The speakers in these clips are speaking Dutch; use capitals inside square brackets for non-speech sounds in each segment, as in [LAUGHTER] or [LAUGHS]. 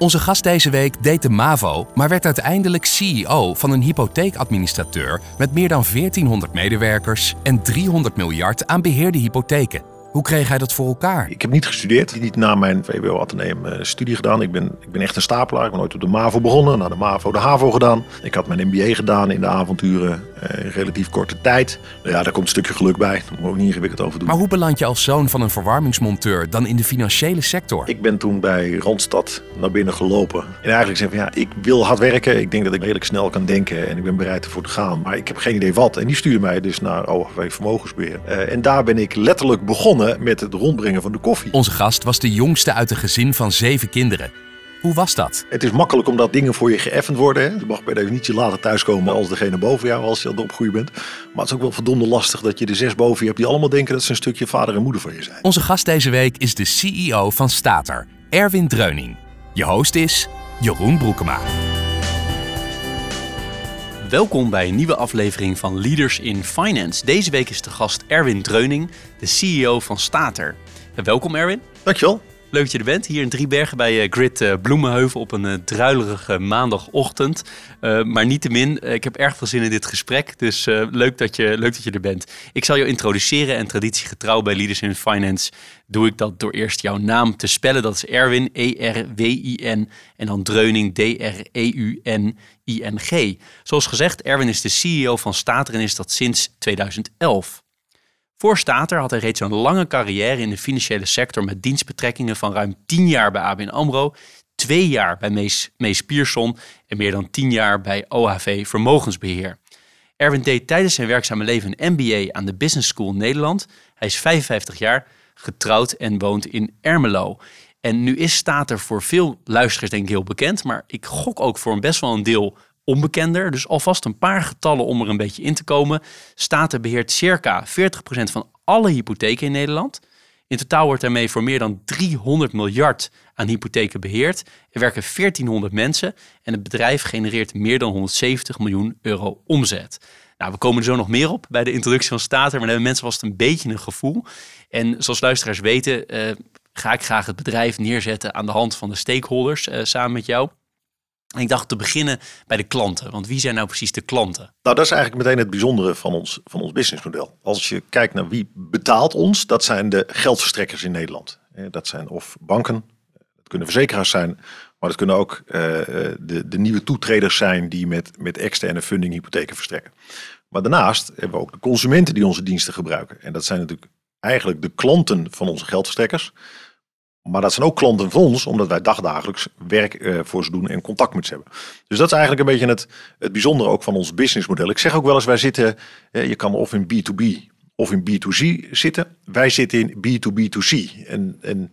Onze gast deze week deed de MAVO, maar werd uiteindelijk CEO van een hypotheekadministrateur met meer dan 1400 medewerkers en 300 miljard aan beheerde hypotheken. Hoe kreeg hij dat voor elkaar? Ik heb niet gestudeerd, niet na mijn VWO Atheneum uh, studie gedaan. Ik ben, ik ben echt een stapelaar. Ik ben nooit op de MAVO begonnen, na de MAVO de HAVO gedaan. Ik had mijn MBA gedaan in de avonturen in relatief korte tijd. Nou ja, daar komt een stukje geluk bij. Daar moet ik ook niet ingewikkeld over doen. Maar hoe beland je als zoon van een verwarmingsmonteur dan in de financiële sector? Ik ben toen bij Randstad naar binnen gelopen. En eigenlijk zei van ja, ik wil hard werken. Ik denk dat ik redelijk snel kan denken en ik ben bereid ervoor te gaan. Maar ik heb geen idee wat. En die stuurde mij dus naar OHV Vermogensbeheer. Uh, en daar ben ik letterlijk begonnen met het rondbrengen van de koffie. Onze gast was de jongste uit een gezin van zeven kinderen. Hoe was dat? Het is makkelijk omdat dingen voor je geëffend worden. Hè? Je mag per definitie later thuiskomen als degene boven jou, als je al opgroeien bent. Maar het is ook wel verdomde lastig dat je de zes boven je hebt die allemaal denken dat ze een stukje vader en moeder van je zijn. Onze gast deze week is de CEO van Stater, Erwin Dreuning. Je host is Jeroen Broekema. Welkom bij een nieuwe aflevering van Leaders in Finance. Deze week is de gast Erwin Dreuning, de CEO van Stater. Welkom Erwin. Dankjewel. Leuk dat je er bent, hier in Driebergen bij Grid Bloemenheuvel op een druilerige maandagochtend. Uh, maar niettemin, ik heb erg veel zin in dit gesprek, dus leuk, dat je, leuk dat je er bent. Ik zal je introduceren en traditiegetrouw bij Leaders in Finance doe ik dat door eerst jouw naam te spellen. Dat is Erwin, E-R-W-I-N en dan Dreuning, D-R-E-U-N-I-N-G. Zoals gezegd, Erwin is de CEO van Stater en is dat sinds 2011. Voor Stater had hij reeds een lange carrière in de financiële sector met dienstbetrekkingen van ruim 10 jaar bij ABN AMRO, 2 jaar bij Mees, Mees Pierson en meer dan 10 jaar bij OHV Vermogensbeheer. Erwin deed tijdens zijn werkzame leven een MBA aan de Business School Nederland. Hij is 55 jaar, getrouwd en woont in Ermelo. En nu is Stater voor veel luisteraars denk ik heel bekend, maar ik gok ook voor een best wel een deel onbekender. Dus alvast een paar getallen om er een beetje in te komen. Staten beheert circa 40% van alle hypotheken in Nederland. In totaal wordt daarmee voor meer dan 300 miljard aan hypotheken beheerd. Er werken 1400 mensen en het bedrijf genereert meer dan 170 miljoen euro omzet. Nou, we komen er zo nog meer op bij de introductie van Stater, maar dan hebben mensen vast een beetje een gevoel. En zoals luisteraars weten, uh, ga ik graag het bedrijf neerzetten aan de hand van de stakeholders uh, samen met jou. Ik dacht te beginnen bij de klanten. Want wie zijn nou precies de klanten? Nou, dat is eigenlijk meteen het bijzondere van ons, van ons businessmodel. Als je kijkt naar wie betaalt ons, dat zijn de geldverstrekkers in Nederland. Dat zijn of banken, dat kunnen verzekeraars zijn, maar dat kunnen ook uh, de, de nieuwe toetreders zijn die met, met externe funding hypotheken verstrekken. Maar daarnaast hebben we ook de consumenten die onze diensten gebruiken. En dat zijn natuurlijk eigenlijk de klanten van onze geldverstrekkers. Maar dat zijn ook klanten van ons, omdat wij dagdagelijks werk uh, voor ze doen en contact met ze hebben. Dus dat is eigenlijk een beetje het, het bijzondere ook van ons businessmodel. Ik zeg ook wel eens, wij zitten, je kan of in B2B of in B2C zitten. Wij zitten in B2B2C. En, en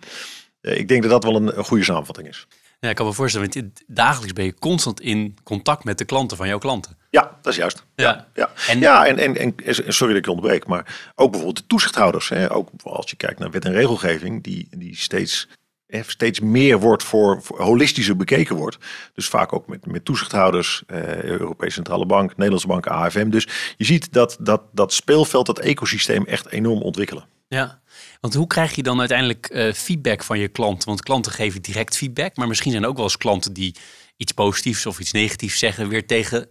uh, ik denk dat dat wel een goede samenvatting is. Ja, ik kan me voorstellen, want dagelijks ben je constant in contact met de klanten van jouw klanten. Ja, dat is juist. Ja, ja. En, ja, en, en, en sorry dat ik onderbreek, maar ook bijvoorbeeld de toezichthouders. Hè, ook als je kijkt naar wet en regelgeving, die, die steeds, steeds meer wordt voor, voor holistischer bekeken wordt. Dus vaak ook met, met toezichthouders, eh, Europese Centrale Bank, Nederlandse Bank, AFM. Dus je ziet dat dat, dat speelveld, dat ecosysteem echt enorm ontwikkelen. Ja, want hoe krijg je dan uiteindelijk uh, feedback van je klanten? Want klanten geven direct feedback, maar misschien zijn er ook wel eens klanten die iets positiefs of iets negatiefs zeggen weer tegen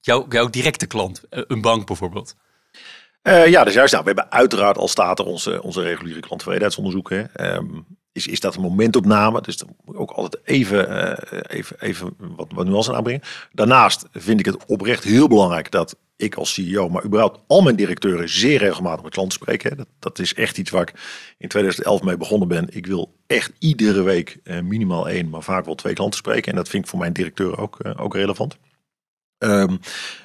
jouw, jouw directe klant, uh, een bank bijvoorbeeld. Uh, ja, dus juist. Nou, we hebben uiteraard al staat er onze, onze reguliere klanttevredenheidsonderzoeken. Um, is, is dat een momentopname? Dus dan moet ook altijd even, even, even wat, wat nuance aanbrengen. Daarnaast vind ik het oprecht heel belangrijk dat ik als CEO, maar überhaupt al mijn directeuren zeer regelmatig met klanten spreken. Dat, dat is echt iets waar ik in 2011 mee begonnen ben. Ik wil echt iedere week uh, minimaal één, maar vaak wel twee klanten spreken. En dat vind ik voor mijn directeur ook, uh, ook relevant. Um,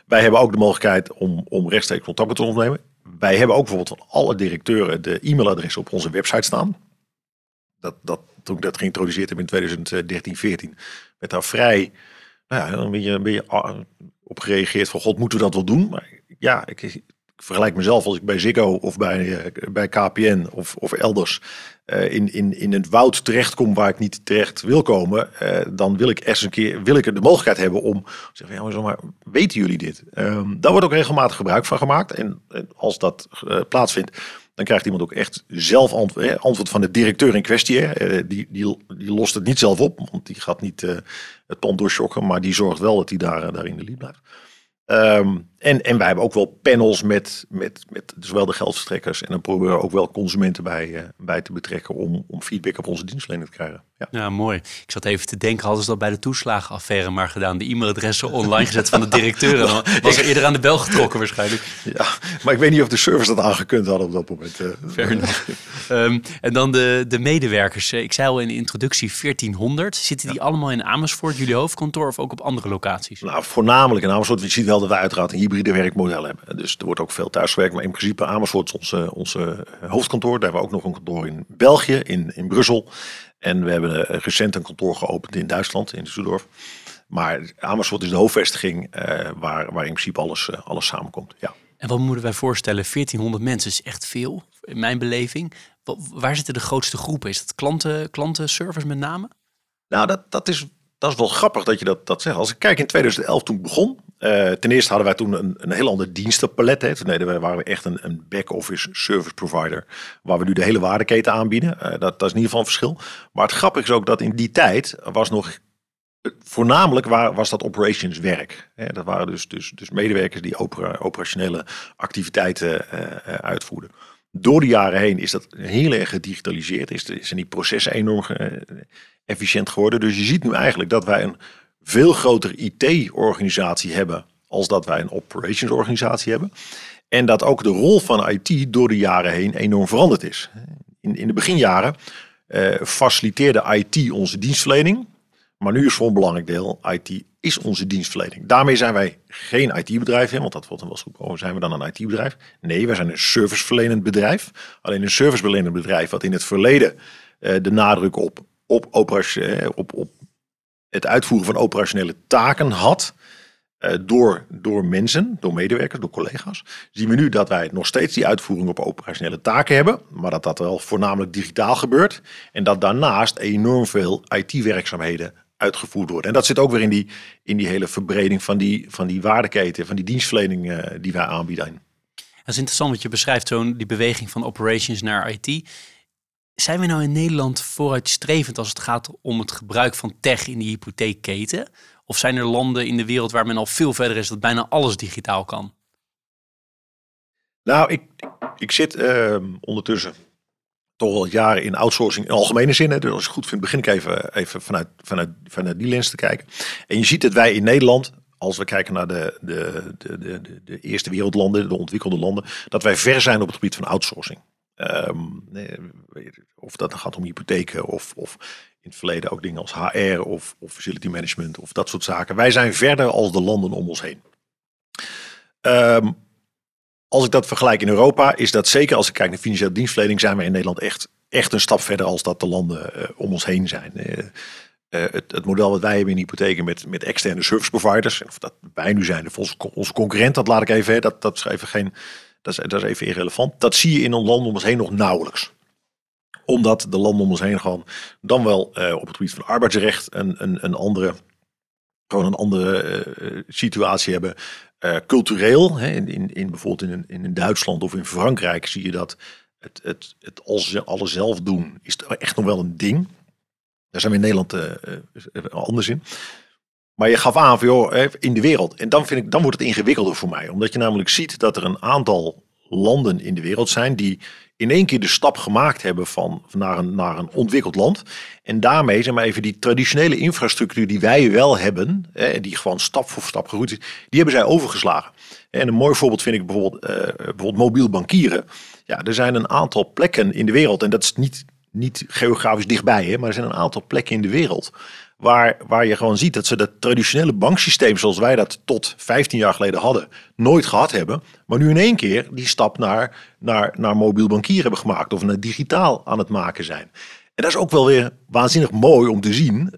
wij hebben ook de mogelijkheid om, om rechtstreeks contact met te ondernemen. Wij hebben ook bijvoorbeeld van alle directeuren de e-mailadres op onze website staan. Dat, dat, toen ik dat geïntroduceerd heb in 2013, 14, werd daar vrij, nou ja, een beetje, een beetje op gereageerd van god, moeten we dat wel doen? Maar ja, ik, vergelijk mezelf als ik bij Ziggo of bij, eh, bij KPN of, of elders uh, in, in, in het woud terechtkom waar ik niet terecht wil komen, uh, dan wil ik eens een keer wil ik de mogelijkheid hebben om te zeggen, ja, maar, weten jullie dit? Um, daar wordt ook regelmatig gebruik van gemaakt. En, als dat plaatsvindt, dan krijgt iemand ook echt zelf antwoord, antwoord van de directeur in kwestie. Hè. Die, die, die lost het niet zelf op, want die gaat niet het pand doorschokken, maar die zorgt wel dat hij daar, daar in de lied blijft. Um, en, en wij hebben ook wel panels met, met, met zowel de geldverstrekkers en dan proberen we ook wel consumenten bij, uh, bij te betrekken om, om feedback op onze dienstverlening te krijgen. Ja. ja. mooi. Ik zat even te denken, hadden ze dat bij de toeslagenaffaire maar gedaan? De e-mailadressen online gezet van de directeur en dan [LAUGHS] was er eerder aan de bel getrokken waarschijnlijk. Ja, maar ik weet niet of de service dat aangekund hadden op dat moment. Uh. Fair um, en dan de, de medewerkers. Ik zei al in de introductie 1400. Zitten die ja. allemaal in Amersfoort, jullie hoofdkantoor of ook op andere locaties? Nou, voornamelijk in Amersfoort. Je ziet wel dat wij uiteraard een hybride werkmodel hebben. Dus er wordt ook veel thuisgewerkt. Maar in principe Amersfoort is onze, onze hoofdkantoor. Daar hebben we ook nog een kantoor in België, in, in Brussel. En we hebben recent een kantoor geopend in Duitsland, in Düsseldorf. Maar Amersfoort is de hoofdvestiging uh, waar, waar in principe alles, uh, alles samenkomt. Ja. En wat moeten wij voorstellen? 1400 mensen is echt veel, in mijn beleving. Waar zitten de grootste groepen? Is dat klanten, klantenservice met name? Nou, dat, dat, is, dat is wel grappig dat je dat, dat zegt. Als ik kijk in 2011 toen ik begon, uh, ten eerste hadden wij toen een, een heel ander dienstenpalet. Hè. Toen we, waren we echt een, een back-office service provider. Waar we nu de hele waardeketen aanbieden. Uh, dat, dat is in ieder geval een verschil. Maar het grappige is ook dat in die tijd was nog voornamelijk was dat operations werk. dat waren dus, dus, dus medewerkers die opera, operationele activiteiten uh, uitvoerden. Door de jaren heen is dat heel erg gedigitaliseerd. Is, zijn die processen enorm efficiënt geworden. Dus je ziet nu eigenlijk dat wij een veel grotere IT-organisatie hebben als dat wij een operations-organisatie hebben. En dat ook de rol van IT door de jaren heen enorm veranderd is. In, in de beginjaren uh, faciliteerde IT onze dienstverlening. Maar nu is voor een belangrijk deel, IT is onze dienstverlening. Daarmee zijn wij geen IT-bedrijf, want dat wordt dan wel eens oh, zijn we dan een IT-bedrijf? Nee, wij zijn een serviceverlenend bedrijf. Alleen een serviceverlenend bedrijf wat in het verleden uh, de nadruk op, op, operatie, op, op het uitvoeren van operationele taken had. Uh, door, door mensen, door medewerkers, door collega's. Zien we nu dat wij nog steeds die uitvoering op operationele taken hebben. Maar dat dat wel voornamelijk digitaal gebeurt. En dat daarnaast enorm veel IT-werkzaamheden uitgevoerd worden. En dat zit ook weer in die, in die hele verbreding van die, van die waardeketen, van die dienstverlening uh, die wij aanbieden. Dat is interessant wat je beschrijft, zo'n die beweging van operations naar IT. Zijn we nou in Nederland vooruitstrevend als het gaat om het gebruik van tech in die hypotheekketen? Of zijn er landen in de wereld waar men al veel verder is dat bijna alles digitaal kan? Nou, ik, ik zit uh, ondertussen toch al jaren in outsourcing in algemene zin. Dus als ik goed vind, begin ik even, even vanuit, vanuit, vanuit die lens te kijken. En je ziet dat wij in Nederland, als we kijken naar de, de, de, de, de eerste wereldlanden, de ontwikkelde landen, dat wij ver zijn op het gebied van outsourcing. Um, of dat dan gaat om hypotheken of, of in het verleden ook dingen als HR of, of facility management of dat soort zaken. Wij zijn verder als de landen om ons heen. Um, als ik dat vergelijk in Europa, is dat zeker als ik kijk naar financiële dienstverlening, zijn we in Nederland echt, echt een stap verder als dat de landen uh, om ons heen zijn. Uh, uh, het, het, model wat wij hebben in hypotheken met, met externe service providers, of dat wij nu zijn, of onze, onze concurrent, dat laat ik even, dat, dat is even geen dat is, even irrelevant. Dat zie je in een land om ons heen nog nauwelijks omdat de landen om ons heen gewoon dan wel uh, op het gebied van arbeidsrecht een, een, een andere, gewoon een andere uh, situatie hebben. Uh, cultureel, hè, in, in, in, bijvoorbeeld in, in Duitsland of in Frankrijk zie je dat het, het, het alles, alles zelf doen is echt nog wel een ding. Daar zijn we in Nederland anders in. Maar je gaf aan van joh, in de wereld. En dan, vind ik, dan wordt het ingewikkelder voor mij. Omdat je namelijk ziet dat er een aantal landen in de wereld zijn die in één keer de stap gemaakt hebben van, naar, een, naar een ontwikkeld land. En daarmee zijn maar even die traditionele infrastructuur die wij wel hebben, hè, die gewoon stap voor stap gegroeid is, die hebben zij overgeslagen. En een mooi voorbeeld vind ik bijvoorbeeld, uh, bijvoorbeeld mobiel bankieren. Ja, er zijn een aantal plekken in de wereld, en dat is niet, niet geografisch dichtbij, hè, maar er zijn een aantal plekken in de wereld Waar, waar je gewoon ziet dat ze dat traditionele banksysteem zoals wij dat tot 15 jaar geleden hadden, nooit gehad hebben. Maar nu in één keer die stap naar, naar, naar mobiel bankier hebben gemaakt of naar digitaal aan het maken zijn. En dat is ook wel weer waanzinnig mooi om te zien.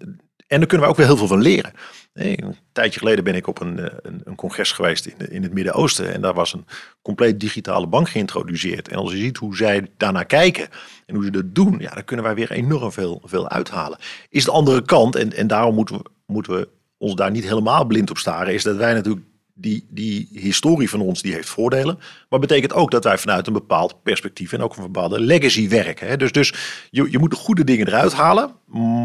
En daar kunnen we ook weer heel veel van leren. Een tijdje geleden ben ik op een, een, een congres geweest in, in het Midden-Oosten. En daar was een compleet digitale bank geïntroduceerd. En als je ziet hoe zij daarnaar kijken en hoe ze dat doen, ja, dan kunnen wij weer enorm veel, veel uithalen. Is de andere kant, en, en daarom moeten we, moeten we ons daar niet helemaal blind op staren, is dat wij natuurlijk die, die historie van ons die heeft voordelen. Maar betekent ook dat wij vanuit een bepaald perspectief en ook een bepaalde legacy werken. Hè? Dus, dus je, je moet de goede dingen eruit halen.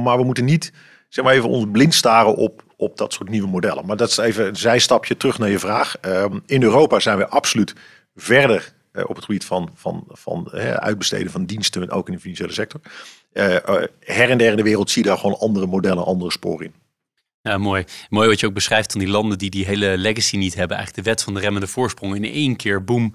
Maar we moeten niet zeg maar even ons blind staren op, op dat soort nieuwe modellen. Maar dat is even een zijstapje terug naar je vraag. Ehm, in Europa zijn we absoluut verder uh, op het gebied van, van, van uitbesteden van diensten, ook in de financiële sector. Uh, her en der in de wereld zie je daar gewoon andere modellen, andere sporen in. Ja, mooi. Mooi wat je ook beschrijft van die landen die die hele legacy niet hebben. Eigenlijk de wet van de remmende voorsprong in één keer, boom,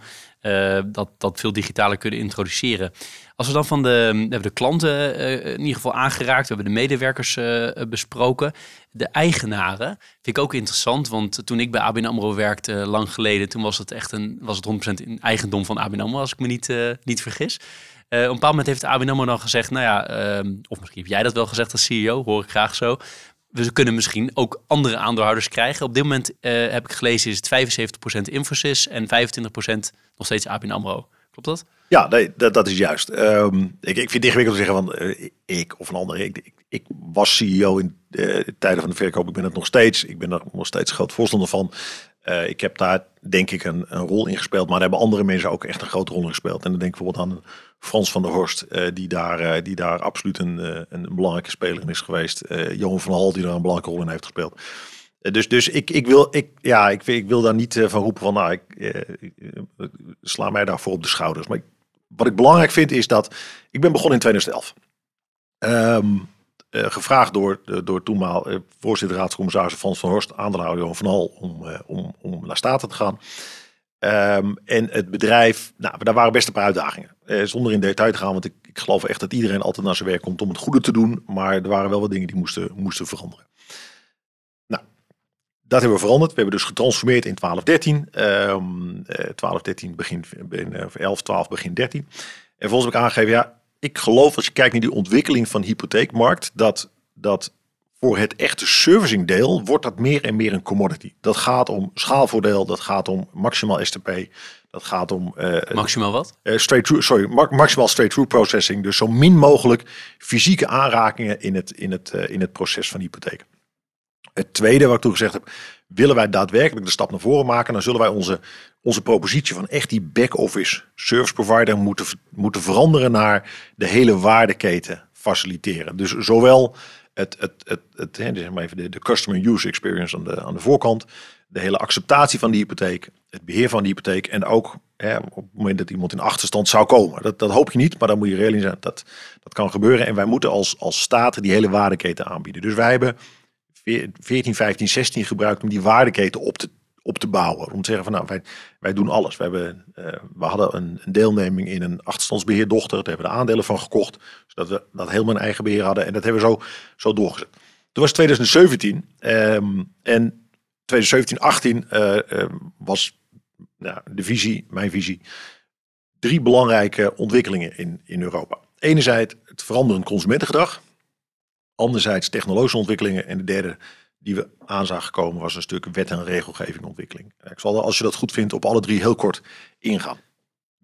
dat, dat veel digitaler kunnen introduceren. Als we dan van de, hebben de klanten uh, in ieder geval aangeraakt, we hebben de medewerkers uh, besproken. De eigenaren vind ik ook interessant, want toen ik bij ABN AMRO werkte lang geleden, toen was het echt een, was het 100% in eigendom van ABN AMRO, als ik me niet, niet vergis. op een bepaald moment heeft ABN AMRO dan gezegd, nou ja, ehm, of misschien heb jij dat wel gezegd als CEO, hoor ik graag zo we kunnen misschien ook andere aandeelhouders krijgen. Op dit moment heb ik gelezen is het 75% Infosys en 25% nog steeds ABN AMRO. Klopt dat? Ja, dat, dat is juist. Um, ik, ik vind het ingewikkeld te zeggen van uh, ik of een ander. Ik, ik, was CEO in uh, tijden van de verkoop. Ik ben het nog steeds. Ik ben er nog steeds groot voorstander van. Uh, ik heb daar denk ik een, een, rol in gespeeld, maar daar hebben andere mensen ook echt een grote rol in gespeeld. En dan denk ik bijvoorbeeld aan Frans van der Horst, die, daar, die daar absoluut een, een belangrijke speler in is geweest. Johan van Hal, die daar een belangrijke rol in heeft gespeeld. dus dus ik, ik, wil, ik, ja, ik, ik wil daar niet van roepen van, nou, ik, sla mij daarvoor op de schouders. Maar ik, wat ik belangrijk vind is dat, ik ben begonnen in 2011. Um, uh, gevraagd door, uh, door toenmaal uh, voorzitter raadscommissaris Frans van Horst, aandeelhouder van Hal, om, om, om naar Staten te gaan. Um, en het bedrijf, nou, daar waren best een paar uitdagingen. zonder in detail te gaan, want ik, ik geloof echt dat iedereen altijd naar zijn werk komt om het goede te doen. Maar er waren wel wat dingen die moesten, moesten veranderen. Dat hebben we veranderd. We hebben dus getransformeerd in 1213. Um, 1213 begin, 11, 12 begin 13. En volgens heb ik aangegeven, ja, ik geloof als je kijkt naar die ontwikkeling van hypotheekmarkt, dat, dat voor het echte servicing deel wordt dat meer en meer een commodity. Dat gaat om schaalvoordeel, dat gaat om maximaal STP, dat gaat om... Uh, maximaal wat? Uh, straight through, sorry, maximaal straight-through processing. Dus zo min mogelijk fysieke aanrakingen in het, in het, uh, in het proces van hypotheek. Het tweede wat ik toen gezegd heb, willen wij daadwerkelijk de stap naar voren maken, dan zullen wij onze, onze propositie van echt die back-office service provider moeten, moeten veranderen naar de hele waardeketen faciliteren. Dus zowel het, het, het, het, het zeg maar even de, de customer use experience aan de, aan de voorkant, de hele acceptatie van die hypotheek, het beheer van die hypotheek en ook hè, op het moment dat iemand in achterstand zou komen. Dat, dat hoop je niet, maar dan moet je zijn. Dat, dat kan gebeuren en wij moeten als, als staten die hele waardeketen aanbieden. Dus wij hebben 14, 15, 16 gebruikt om die waardeketen op te, op te bouwen. Om te zeggen van nou, wij, wij doen alles. We, hebben, uh, we hadden een, een, deelneming in een achterstandsbeheerdochter. Daar hebben we de aandelen van gekocht. Zodat we dat helemaal in eigen beheer hadden. En dat hebben we zo, zo doorgezet. Toen was 2017. Um, en 2017, 18 uh, uh, was nou, de visie, mijn visie, drie belangrijke ontwikkelingen in, in Europa. Enerzijds het veranderend consumentengedrag. Anderzijds technologische ontwikkelingen. En de derde die we aan zagen komen was een stuk wet- en regelgeving ontwikkeling. Ik zal, als je dat goed vindt, op alle drie heel kort ingaan.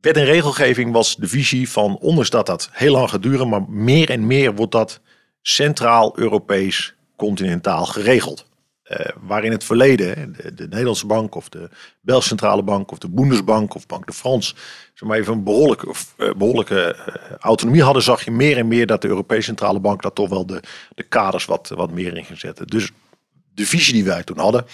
Wet en regelgeving was de visie van, ondanks dat dat heel lang gaat duren, maar meer en meer wordt dat centraal Europees continentaal geregeld. Uh, waar in het verleden de, de, Nederlandse bank of de Belgische Centrale Bank of de Bundesbank of Bank de France zeg maar even een behoorlijke, uh, behoorlijke uh, autonomie hadden, zag je meer en meer dat de Europese Centrale Bank dat toch wel de, de kaders wat, wat meer in ging zetten. Dus de visie die wij toen hadden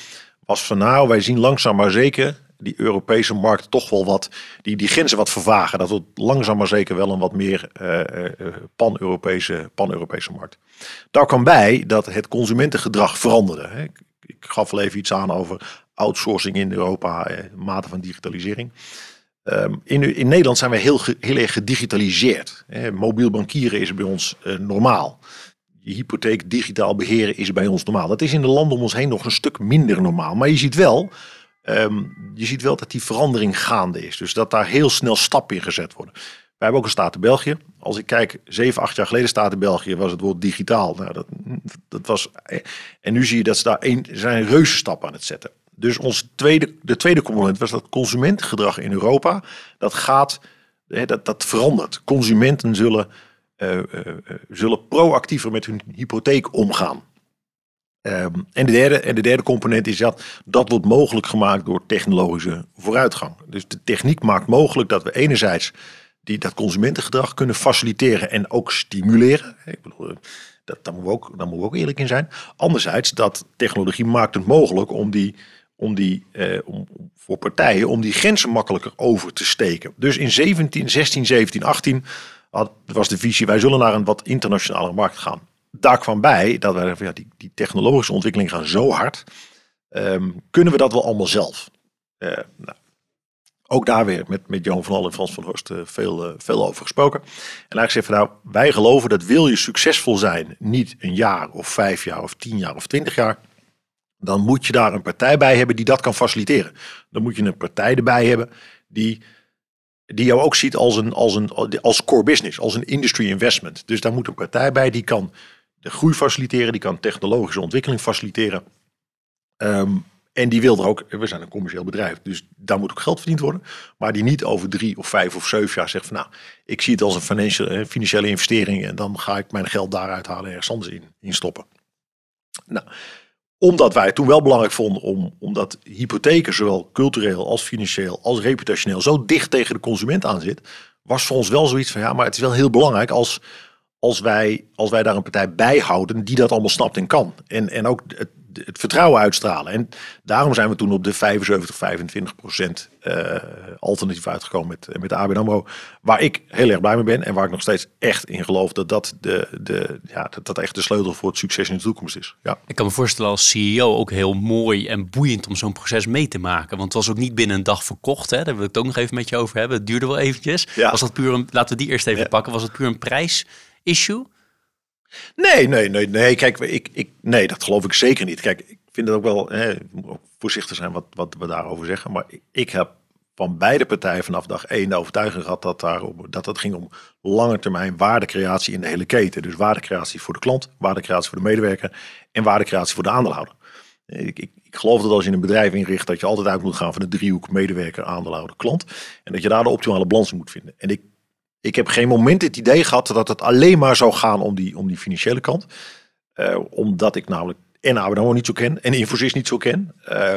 was van nou, wij zien langzaam maar zeker die Europese markt toch wel wat, die, die grenzen wat vervagen. Dat wordt langzaam maar zeker wel een wat meer pan-Europese pan markt. Daar kwam bij dat het consumentengedrag veranderde. Ik, ik gaf wel even iets aan over outsourcing in Europa, eh, mate van digitalisering. Um, in, in Nederland zijn we heel, heel erg gedigitaliseerd. Eh, mobiel bankieren is bij ons uh, normaal. Je hypotheek digitaal beheren is bij ons normaal. Dat is in de landen om ons heen nog een stuk minder normaal. Maar je ziet wel, um, je ziet wel dat die verandering gaande is. Dus dat daar heel snel stappen in gezet worden. hebben ook een staat in België. Als ik kijk, zeven, acht jaar geleden staat in België was het woord digitaal. Nou, dat, dat was, en nu zie je dat ze daar een, zijn reuze stap aan het zetten. Dus ons tweede, de tweede component was dat consumentengedrag in Europa. Dat gaat, dat, dat verandert. Consumenten zullen, uh, uh, zullen proactiever met hun hypotheek omgaan. Um, en, de derde, en de derde component is dat dat wordt mogelijk gemaakt door technologische vooruitgang. Dus de techniek maakt mogelijk dat we enerzijds die, dat consumentengedrag kunnen faciliteren en ook stimuleren. Ik bedoel, dat, daar, moeten we ook, daar moeten we ook eerlijk in zijn. Anderzijds, dat technologie maakt het mogelijk om die, om die eh, om, voor partijen om die grenzen makkelijker over te steken. Dus in 17, 16, 17, 18 had, was de visie, wij zullen naar een wat internationale markt gaan daar kwam bij dat wij ja, die, die technologische ontwikkelingen gaan zo hard. Um, kunnen we dat wel allemaal zelf? Uh, nou, ook daar weer met, met Johan van Al en Frans van Horst uh, veel, uh, veel over gesproken. En eigenlijk zeggen van nou, wij geloven dat wil je succesvol zijn, niet een jaar of vijf jaar of tien jaar of twintig jaar, dan moet je daar een partij bij hebben die dat kan faciliteren. Dan moet je een partij erbij hebben die die jou ook ziet als een, als een als core business, als een industry investment. Dus daar moet een partij bij die kan de groei faciliteren, die kan technologische ontwikkeling faciliteren. Ehm, en die wil er ook, we zijn een commercieel bedrijf, dus daar moet ook geld verdiend worden. Maar die niet over drie of vijf of zeven jaar zegt van nou, ik zie het als een financiële, eh, financiële investering en dan ga ik mijn geld daaruit halen en ergens anders in, in stoppen. Nou, omdat wij het toen wel belangrijk vonden om, omdat hypotheken zowel cultureel als financieel als reputationeel zo dicht tegen de consument aan zit, was voor ons wel zoiets van ja, maar het is wel heel belangrijk als als wij, als wij daar een partij bij houden die dat allemaal snapt en kan. En, en ook het, het vertrouwen uitstralen. En daarom zijn we toen op de 75, 25 procent uh, alternatief uitgekomen met, met de ABN AMRO. Waar ik heel erg blij mee ben en waar ik nog steeds echt in geloof dat dat, de, de, ja, dat, dat echt de sleutel voor het succes in de toekomst is. Ja. Ik kan me voorstellen als CEO ook heel mooi en boeiend om zo'n proces mee te maken. Want het was ook niet binnen een dag verkocht. Hè? Daar wil ik het ook nog even met je over hebben. Het duurde wel eventjes. Ja. Was dat puur een, laten we die eerst even pakken. Was het puur een prijs? Issue? Nee, nee, nee, nee. Kijk, ik, ik, nee, dat geloof ik zeker niet. Kijk, ik vind het ook wel hè, voorzichtig zijn wat, wat we daarover zeggen. Maar ik heb van beide partijen vanaf dag één de overtuiging gehad dat, daar, dat het ging om lange termijn waardecreatie in de hele keten. Dus waardecreatie voor de klant, waardecreatie voor de medewerker en waardecreatie voor de aandeelhouder. Ik, ik, ik, geloof dat als je een bedrijf inricht, dat je altijd uit moet gaan van de driehoek medewerker, aandeelhouder, klant. En dat je daar de optimale balans moet vinden. En ik ik heb geen moment het idee gehad dat het alleen maar zou gaan om die, om die financiële kant. Uh, omdat ik namelijk en ABN niet zo ken en Infosys niet zo ken. Uh,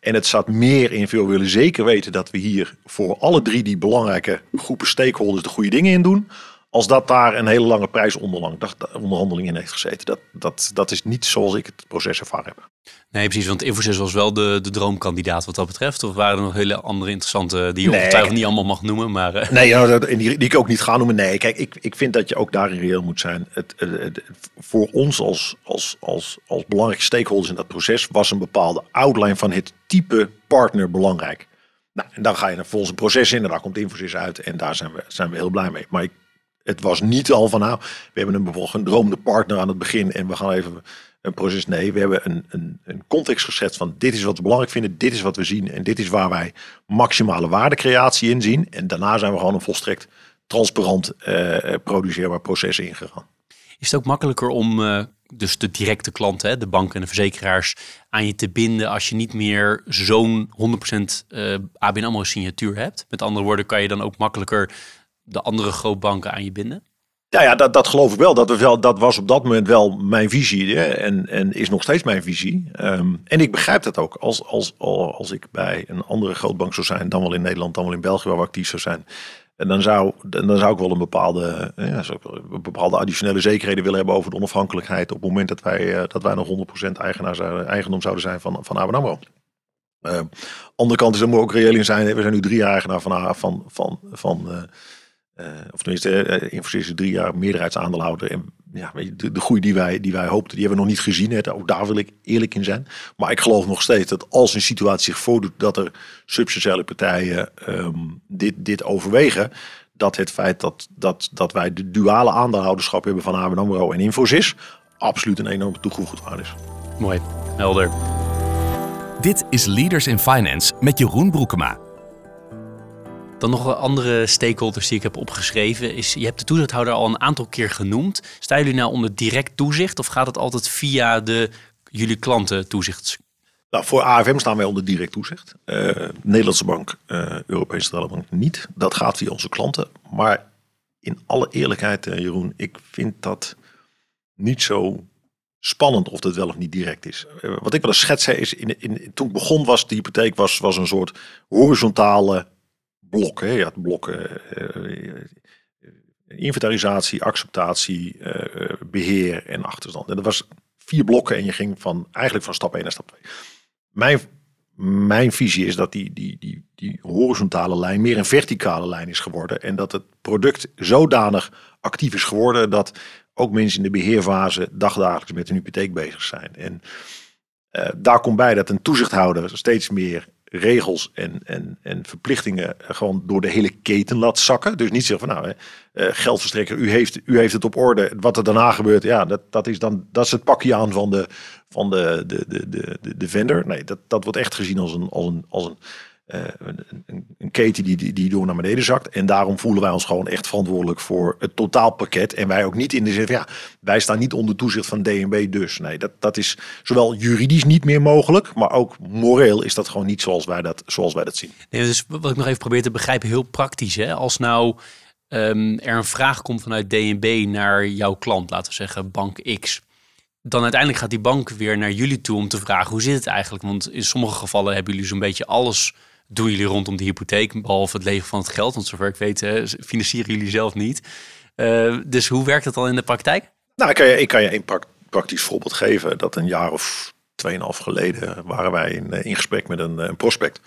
en het staat meer in veel willen zeker weten dat we hier voor alle drie die belangrijke groepen stakeholders de goede dingen in doen. Als dat daar een hele lange prijsonderhandeling in heeft gezeten. Dat, dat, dat is niet zoals ik het proces ervaren heb. Nee, precies. Want Infosys was wel de, de droomkandidaat wat dat betreft. Of waren er nog hele andere interessante die je nee, ongetwijfeld niet allemaal mag noemen? Maar, uh... Nee, ja, die, die ik ook niet ga noemen. Nee, kijk, ik, ik vind dat je ook daarin reëel moet zijn. Het, het, voor ons als, als, als, als belangrijke stakeholders in dat proces was een bepaalde outline van het type partner belangrijk. Nou, en dan ga je naar volgens een proces in en daar komt Infosys uit. En daar zijn we, zijn we heel blij mee. Maar ik het was niet al van nou, we hebben een bijvoorbeeld een droomde partner aan het begin en we gaan even een proces. Nee, we hebben een, een, een context geschetst van dit is wat we belangrijk vinden, dit is wat we zien en dit is waar wij maximale waardecreatie in zien. En daarna zijn we gewoon een volstrekt transparant uh, produceerbaar proces ingegaan. Is het ook makkelijker om uh, dus de directe klanten, de banken en de verzekeraars, aan je te binden als je niet meer zo'n 100% uh, ABN AMRO signatuur hebt? Met andere woorden, kan je dan ook makkelijker de andere grootbanken aan je binden? Ja, ja dat, dat geloof ik wel. Dat, we wel. dat was op dat moment wel mijn visie hè? En, en is nog steeds mijn visie. Um, en ik begrijp dat ook. Als, als, als ik bij een andere grootbank zou zijn, dan wel in Nederland, dan wel in België waar we actief zou zijn. En dan zou, dan zou ik wel een bepaalde, een bepaalde additionele zekerheden willen hebben over de onafhankelijkheid. op het moment dat wij, uh, dat wij nog 100% eigenaar, eigendom zouden zijn van, van ABN AMRO. Uh, andere kant is, er moet ook reëel in zijn. We zijn nu drie eigenaar van, van, van, van uh, uh, of tenminste, uh, Infosys is drie jaar meerderheidsaandeelhouder. En ja, weet je, de, de groei die wij, die wij hoopten, die hebben we nog niet gezien. Hè. Ook daar wil ik eerlijk in zijn. Maar ik geloof nog steeds dat als een situatie zich voordoet dat er substantiële partijen um, dit, dit overwegen, dat het feit dat, dat, dat wij de duale aandeelhouderschap hebben van ABN AMRO en Infosys, absoluut een enorme toegevoegde waarde is. Mooi, helder. Dit is Leaders in Finance met Jeroen Broekema. Dan nog andere stakeholders die ik heb opgeschreven. Is, je hebt de toezichthouder al een aantal keer genoemd. Staan jullie nou onder direct toezicht of gaat het altijd via de, jullie klanten toezichts? Nou, voor AFM staan wij onder direct toezicht. Uh, Nederlandse Bank, uh, Europese Centrale Bank niet. Dat gaat via onze klanten. Maar in alle eerlijkheid, uh, Jeroen, ik vind dat niet zo spannend of dat wel of niet direct is. wat ik wel eens schetsen is, in, in, toen ik begon was de hypotheek was, was een soort horizontale blok. Hè. Je had blokken inventarisatie, acceptatie, beheer en achterstand. En dat was vier blokken en je ging van, eigenlijk van stap 1 naar stap 2. Mijn, mijn visie is dat die, die, die, die horizontale lijn meer een verticale lijn is geworden. En dat het product zodanig actief is geworden dat ook mensen in de beheerfase dagdagelijks met een hypotheek bezig zijn. En daar komt bij dat een toezichthouder steeds meer regels en, en, en verplichtingen gewoon door de hele keten laat zakken. Dus niet zeggen van nou, hè, uh, geldverstrekker, u heeft, u heeft het op orde. Wat er daarna gebeurt, ja, dat, dat is dan dat is het pakje aan van de, van de, de, de, de, de vendor. Nee, dat, dat wordt echt gezien als een, als een, als een een, een, keten die, die, door naar beneden zakt. En daarom voelen wij ons gewoon echt verantwoordelijk voor het totaalpakket. En wij ook niet in de zin van, ja, wij staan niet onder toezicht van DNB dus. Nee, dat, dat is zowel juridisch niet meer mogelijk, maar ook moreel is dat gewoon niet zoals wij dat, zoals wij dat zien. Nee, dus wat ik nog even probeer te begrijpen, heel praktisch. Hè? Als nou um, er een vraag komt vanuit DNB naar jouw klant, laten we zeggen bank X dan uiteindelijk gaat die bank weer naar jullie toe om te vragen hoe zit het eigenlijk? Want in sommige gevallen hebben jullie zo'n beetje alles doen jullie rondom de hypotheek, behalve het leven van het geld? Want zover ik weet, financieren jullie zelf niet. Uh, dus hoe werkt het dan in de praktijk? Nou, ik kan je, ik kan je een praktisch voorbeeld geven. Dat een jaar of tweeënhalf geleden waren wij in, eh, gesprek met een, een prospect.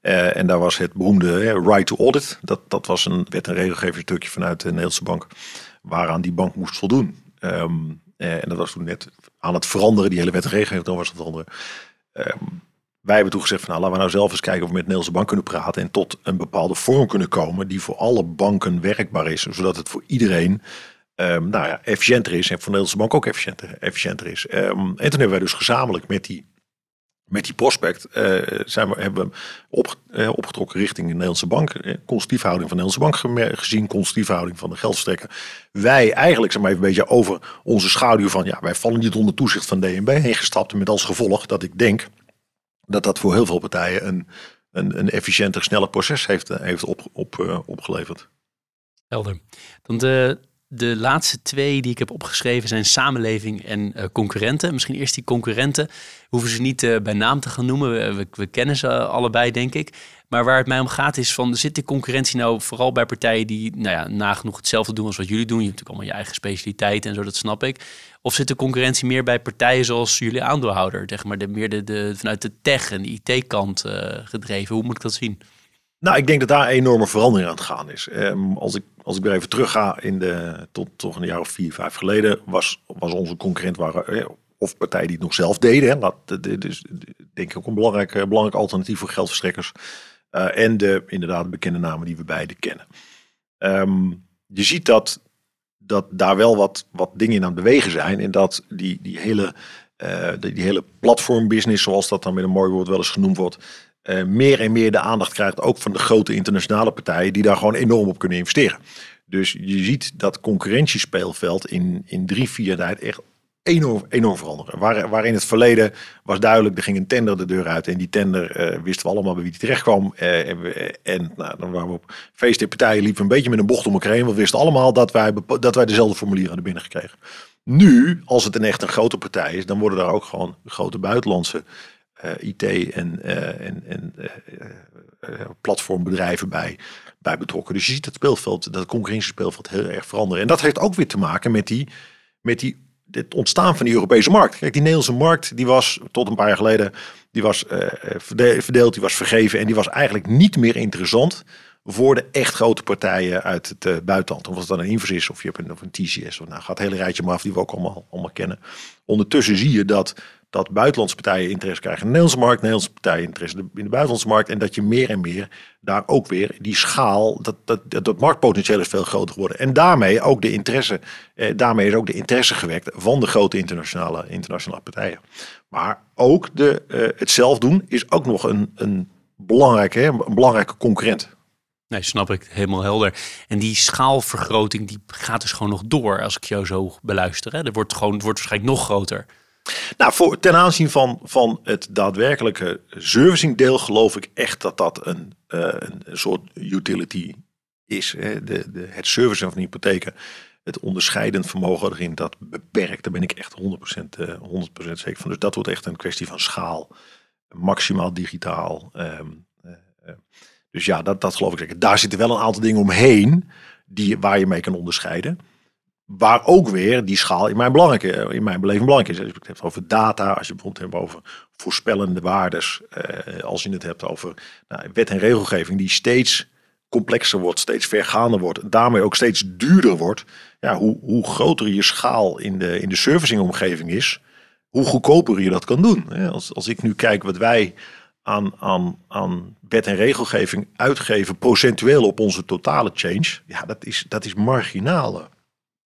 En daar was het beroemde right to audit. Dat, dat was een wet- en regelgevingsstukje vanuit de Nederlandse bank. Waaraan die bank moest voldoen. Um, en dat was toen net aan het veranderen. Die hele wet en regelgeving was het veranderen. Um, wij hebben toen gezegd van nou, laten we nou zelf eens kijken of we met de Nederlandse bank kunnen praten en tot een bepaalde vorm kunnen komen die voor alle banken werkbaar is, zodat het voor iedereen um, nou ja, efficiënter is en voor de Nederlandse bank ook efficiënter, efficiënter is. Um, en toen hebben wij dus gezamenlijk met die, met die prospect uh, zijn we, hebben we op, uh, opgetrokken richting de Nederlandse bank, uh, constitutieve houding van de Nederlandse bank gezien, constitutieve houding van de geldverstrekker. Wij eigenlijk zijn maar even een beetje over onze schaduw van ja, wij vallen niet onder toezicht van DNB heen gestapt met als gevolg dat ik denk dat dat voor heel veel partijen een, een, een efficiënter, sneller proces heeft, eh, heeft op, op, uh, opgeleverd. Helder. Dan de, de laatste twee die ik heb opgeschreven zijn samenleving en uh, concurrenten. Misschien eerst die concurrenten. Hoeven ze niet uh, bij naam te gaan noemen. We, we, kennen ze allebei, denk ik. Maar waar het mij om gaat is van, zit de concurrentie nou vooral bij partijen die nou ja, nagenoeg hetzelfde doen als wat jullie doen? Je hebt natuurlijk allemaal je eigen specialiteit en zo, dat snap ik. Of zit de concurrentie meer bij partijen zoals jullie aandeelhouder? Zeg maar de, meer de, vanuit de tech en de IT-kant uh, gedreven. Hoe moet ik dat zien? Nou, ik denk dat daar een enorme verandering aan het gaan is. Um, als, ik, als ik weer even terug ga in de, tot toch een jaar of vier, vijf geleden, was, was onze concurrent waren, eh, of partijen die het nog zelf deden. Hè, laat, dus denk ik ook een belangrijk, belangrijk alternatief voor geldverstrekkers. Uh, en de inderdaad bekende namen die we beide kennen. Um, je ziet dat dat daar wel wat, wat dingen in aan het bewegen zijn. En dat die, die, hele, uh, die, die, hele platformbusiness, zoals dat dan met een mooi woord wel eens genoemd wordt, uh, meer en meer de aandacht krijgt, ook van de grote internationale partijen, die daar gewoon enorm op kunnen investeren. Dus je ziet dat concurrentiespeelveld in, in drie, vier tijd echt enorm, enorm veranderen. Waar, in het verleden was duidelijk, er ging een tender de deur uit. En die tender uh, wisten we allemaal bij wie die terecht kwam. Uh, en we, en nou, dan waren we op feesten partijen liepen een beetje met een bocht om elkaar heen. We wisten allemaal dat wij, dat wij dezelfde formulieren hadden binnengekregen. Nu, als het een echt een grote partij is, dan worden daar ook gewoon grote buitenlandse IT en, en, en platformbedrijven bij, bij betrokken. Dus je ziet het speelveld, dat concurrentiespeelveld heel erg veranderen. En dat heeft ook weer te maken met die, met die het ontstaan van die Europese markt. Kijk, die Nederlandse markt, die was tot een paar jaar geleden, die was verdeeld, die was vergeven en die was eigenlijk niet meer interessant voor de echt grote partijen uit het buitenland. Of het dan een Infosys of je hebt een, of een TCS. Of nou, gaat het hele rijtje maar af die we ook allemaal, allemaal kennen. Ondertussen zie je dat dat buitenlandse partijen interesse krijgen in de Nederlandse markt, Nederlandse partijen interesse in de buitenlandse markt. En dat je meer en meer daar ook weer die schaal, dat, dat, dat, marktpotentieel is veel groter geworden. En daarmee ook de interesse, eh, daarmee is ook de interesse gewekt van de grote internationale, internationale partijen. Maar ook de, eh, het zelf doen is ook nog een, een, belangrijke, een belangrijke concurrent. Nee, snap ik. Helemaal helder. En die schaalvergroting die gaat dus gewoon nog door als ik jou zo beluister. Hè? Er wordt gewoon, wordt waarschijnlijk nog groter. Nou, voor, ten aanzien van, van het daadwerkelijke servicingdeel geloof ik echt dat dat een, uh, een soort utility is. Hè? De, de, het servicen van hypotheken, het onderscheidend vermogen erin, dat beperkt. Daar ben ik echt 100%, uh, 100% zeker van. Dus dat wordt echt een kwestie van schaal. Maximaal digitaal. Um, dus ja, dat, dat geloof ik zeker. Daar zitten wel een aantal dingen omheen die, waar je mee kan onderscheiden. Waar ook weer die schaal in mijn, belangrijke, in mijn beleving belangrijk is. Als je het hebt over data, als je bijvoorbeeld hebt over voorspellende waardes. Eh, als je het hebt over nou, wet en regelgeving die steeds complexer wordt, steeds vergaander wordt. En daarmee ook steeds duurder wordt. Ja, hoe, hoe groter je schaal in de, in de servicingomgeving is, hoe goedkoper je dat kan doen. Als, als ik nu kijk wat wij aan, aan, aan wet en regelgeving uitgeven, procentueel op onze totale change, ja, dat is, dat is marginaal.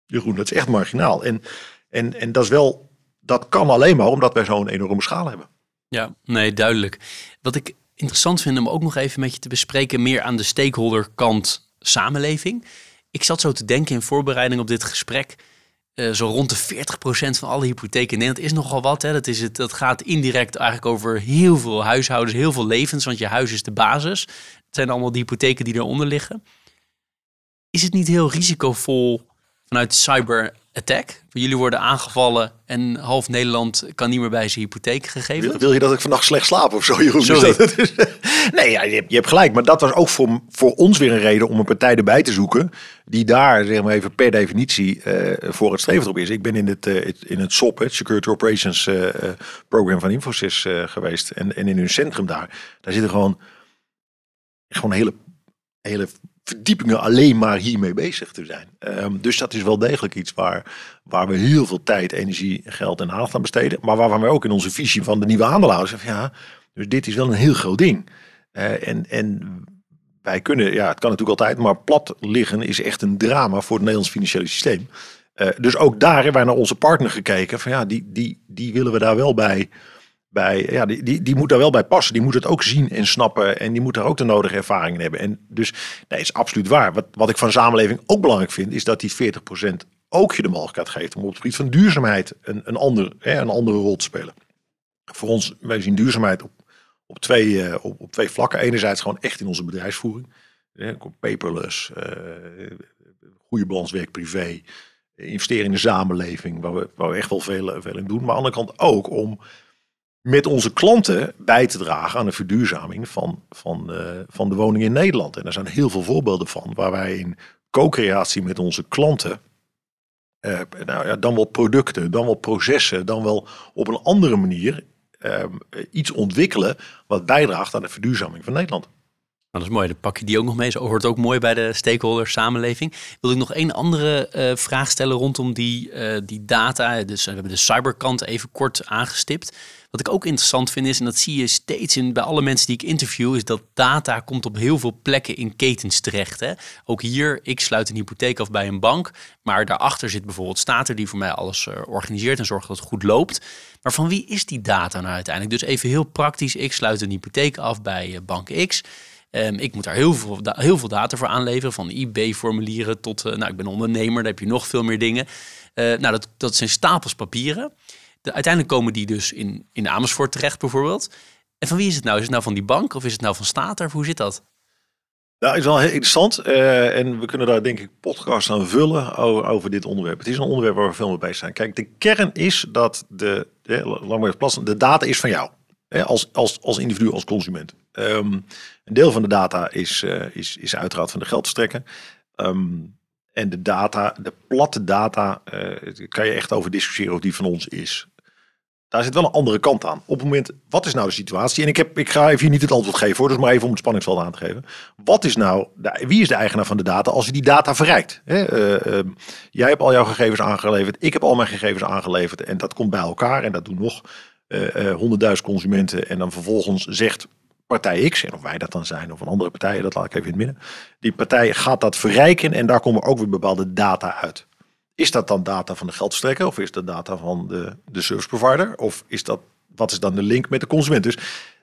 Jeroen, dat is echt marginaal. En, en, en dat is wel, dat kan alleen maar omdat wij zo'n enorme schaal hebben. Ja, nee, duidelijk. Wat ik interessant vind om ook nog even met je te bespreken, meer aan de stakeholder kant samenleving. Ik zat zo te denken in voorbereiding op dit gesprek. Uh, zo rond de 40% van alle hypotheken in Nederland is nogal wat. Hè. Dat, is het, dat gaat indirect eigenlijk over heel veel huishoudens, heel veel levens, want je huis is de basis. Het zijn allemaal de hypotheken die eronder liggen. Is het niet heel risicovol vanuit cyber attack. Jullie worden aangevallen en half Nederland kan niet meer bij zijn hypotheek gegeven. Wil, wil je dat ik vannacht slecht slaap of zo, Jeroen? Sorry. [LAUGHS] nee, ja, je, hebt, je hebt gelijk. Maar dat was ook voor, voor ons weer een reden om een partij erbij te zoeken. Die daar, zeg maar even per definitie, uh, voor het streven op is. Ik ben in het, uh, in het SOP, het Security Operations uh, Program van Infosys geweest. En, en in hun centrum daar. Daar zitten gewoon, gewoon hele, hele verdiepingen alleen maar hiermee bezig te zijn. Um, dus dat is wel degelijk iets waar, waar we heel veel tijd, energie, geld en aandacht aan besteden. Maar waar we ook in onze visie van de nieuwe aandeelhouders zeggen, ja, dus dit is wel een heel groot ding. Uh, en, en wij kunnen, ja, het kan natuurlijk altijd, maar plat liggen is echt een drama voor het Nederlands financiële systeem. Uh, dus ook daar hebben wij naar onze partner gekeken. Van ja, die, die, die willen we daar wel bij bij, ja, die, die, die moet daar wel bij passen. Die moet het ook zien en snappen. En die moet daar ook de nodige ervaringen hebben. En dus, nee, is absoluut waar. Wat, wat ik van samenleving ook belangrijk vind, is dat die 40% ook je de mogelijkheid geeft om op het gebied van duurzaamheid een, een, ander, hè, een andere rol te spelen. Voor ons, wij zien duurzaamheid op, op, twee, uh, op, op twee vlakken. Enerzijds gewoon echt in onze bedrijfsvoering. Paperless, uh, goede balans werk-privé. Investeren in de samenleving, waar we, waar we echt wel veel, veel in doen. Maar aan de andere kant ook om met onze klanten bij te dragen aan de verduurzaming van, van, uh, van de woning in Nederland. En er zijn heel veel voorbeelden van waar wij in co-creatie met onze klanten, uh, nou ja, dan wel producten, dan wel processen, dan wel op een andere manier uh, iets ontwikkelen wat bijdraagt aan de verduurzaming van Nederland. Nou, dat is mooi, dan pak je die ook nog mee. Zo hoort ook mooi bij de stakeholder samenleving. Wil ik nog één andere uh, vraag stellen rondom die, uh, die data. Dus we hebben de cyberkant even kort aangestipt. Wat ik ook interessant vind is, en dat zie je steeds in, bij alle mensen die ik interview, is dat data komt op heel veel plekken in ketens terecht. Hè? Ook hier, ik sluit een hypotheek af bij een bank, maar daarachter zit bijvoorbeeld Stater die voor mij alles uh, organiseert en zorgt dat het goed loopt. Maar van wie is die data nou uiteindelijk? Dus even heel praktisch, ik sluit een hypotheek af bij bank X. Um, ik moet daar heel veel, heel veel data voor aanleveren, van IB-formulieren tot, uh, nou ik ben ondernemer, daar heb je nog veel meer dingen. nou, dat, dat zijn stapels papieren uiteindelijk komen die dus in, in Amersfoort terecht bijvoorbeeld. En van wie is het nou? Is het nou van die bank of is het nou van Stater? Hoe zit dat? Nou, is wel heel interessant. Uh, en we kunnen daar denk ik podcast aan vullen over, dit onderwerp. Het is een onderwerp waar we veel mee bezig zijn. Kijk, de kern is dat de, de, de data is van jou. Als, als, als individu, als consument. Um, een deel van de data is, uh, is, is uiteraard van de geldverstrekker. Um, en de data, de platte data, uh, kan je echt over discussiëren of die van ons is daar zit wel een andere kant aan. Op het moment, wat is nou de situatie? En ik, heb, ik ga even hier niet het antwoord geven hoor, dus maar even om het spanningsveld aan te geven. Wat is nou, de, wie is de eigenaar van de data als je die data verrijkt? Hè? Uh, uh, jij hebt al jouw gegevens aangeleverd, ik heb al mijn gegevens aangeleverd en dat komt bij elkaar en dat doen nog eh, honderdduizend consumenten. En dan vervolgens zegt partij X, en of wij dat dan zijn of een andere partij, dat laat ik even in het midden. Die partij gaat dat verrijken en daar komen ook weer bepaalde data uit. Is dat dan data van de geldverstrekker of is dat data van de, de service provider? Of is dat, wat is dan de link met de consument? Dus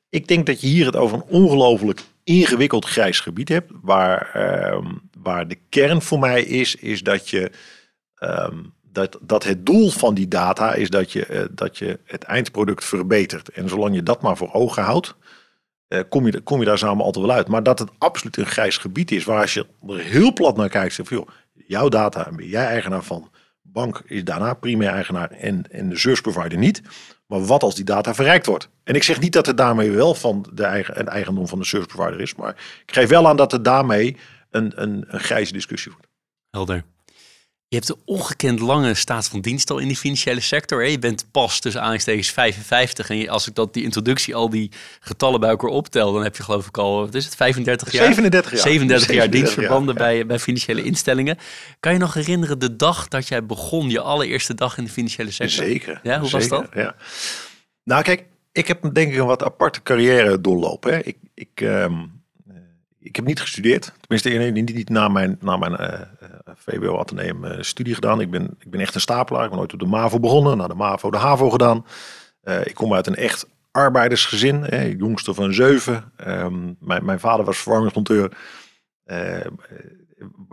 ik denk dat je hier het over een ongelooflijk ingewikkeld grijs gebied hebt. Waar, ehm, waar de kern voor mij is, is dat je. ehm, dat, dat het doel van die data is dat je, eh, dat je het eindproduct verbetert. En zolang je dat maar voor ogen houdt, eh, kom, je, kom je daar samen altijd wel uit. Maar dat het absoluut een grijs gebied is, waar als je er heel plat naar kijkt, zeg van, joh, jouw data ben jij eigenaar van. Bank is daarna primair eigenaar en, en de service provider niet. Maar wat als die data verrijkt wordt? En ik zeg niet dat het daarmee wel van de eigen, een eigendom van de service provider is. Maar ik geef wel aan dat het daarmee een, een, een grijze discussie wordt. Helder. Je hebt een ongekend lange staat van dienst al in die financiële sector. Hè? Je bent pas tussen aanstekens 55. En je- als ik dat die introductie al die getallen bij elkaar optel, dan heb je geloof ik al, wat is het, 35 jaar? 37 jaar. 37 jaar 37 dienstverbanden jaar, ja. bij, bij financiële instellingen. Kan je nog herinneren de dag dat jij begon, je allereerste dag in de financiële sector? Zeker. Ja, hoe was dat? Ja. Nou, kijk, ik heb denk ik een wat aparte carrière doorlopen. Hè. Ik, ik, ehm, eh, ik heb niet gestudeerd. Tenminste, niet, niet na mijn, na mijn eh, eh, VWO Atheneum eh, studie gedaan. Ik ben, ik ben echt een stapelaar. Ik ben nooit op de MAVO begonnen. Na de MAVO de HAVO gedaan. Ik kom uit een echt arbeidersgezin. Hè, jongste van zeven. Ehm, mijn, mijn vader was verwarmingsmonteur.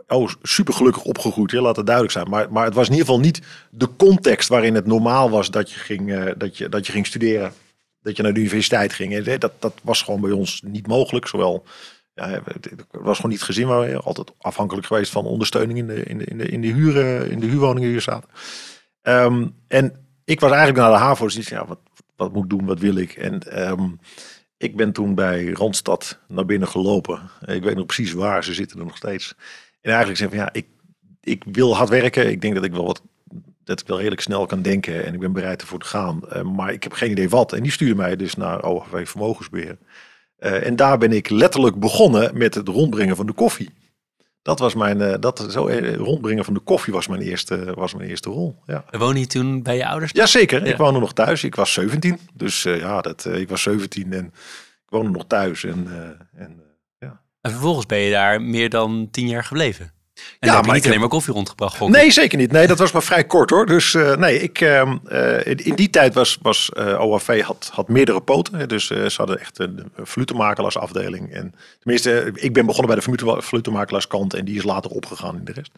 Oh, super gelukkig opgegroeid, hè, laat het duidelijk zijn. Maar, maar het was in ieder geval niet de context waarin het normaal was dat je ging, dat je, dat je ging studeren. Dat je naar de universiteit ging. Dat, dat was gewoon bij ons niet mogelijk. Zowel, ja, het was gewoon niet gezien. waar we altijd afhankelijk geweest van ondersteuning in de, in de, in de, in de, huur, in de huurwoningen die hier zaten. Ehm, en ik was eigenlijk naar de HAVO. Dus ja, wat, wat moet ik doen? Wat wil ik? En ehm, ik ben toen bij Randstad naar binnen gelopen. Ik weet nog precies waar, ze zitten er nog steeds. En eigenlijk zei van ja, ik, ik wil hard werken. Ik denk dat ik wel wat dat ik wel redelijk snel kan denken en ik ben bereid ervoor te gaan. Eh, maar ik heb geen idee wat. En die stuurde mij dus naar OHV Vermogensbeheer. Eh, en daar ben ik letterlijk begonnen met het rondbrengen van de koffie. Dat was mijn, eh, dat, zo, eh, rondbrengen van de koffie was mijn eerste, was mijn eerste rol. Ja. Woon je toen bij je ouders? Jazeker, Ja. ik woonde nog thuis. Ik was 17. Dus ja, dat, ik was 17 en ik woonde nog thuis. En, en, eh, En vervolgens ben je daar meer dan tien jaar gebleven. En Ja, heb maar niet ik alleen maar koffie rondgebracht. Nee, zeker niet. Nee, dat was maar vrij kort hoor. Dus eh, nee, ik, ehm, eh, in, die tijd was, was eh, OAV had, had meerdere poten. Dus ze hadden echt een valutemakelarsafdeling. En tenminste, ik ben begonnen bij de valutemakelaaskant en die is later opgegaan in de rest.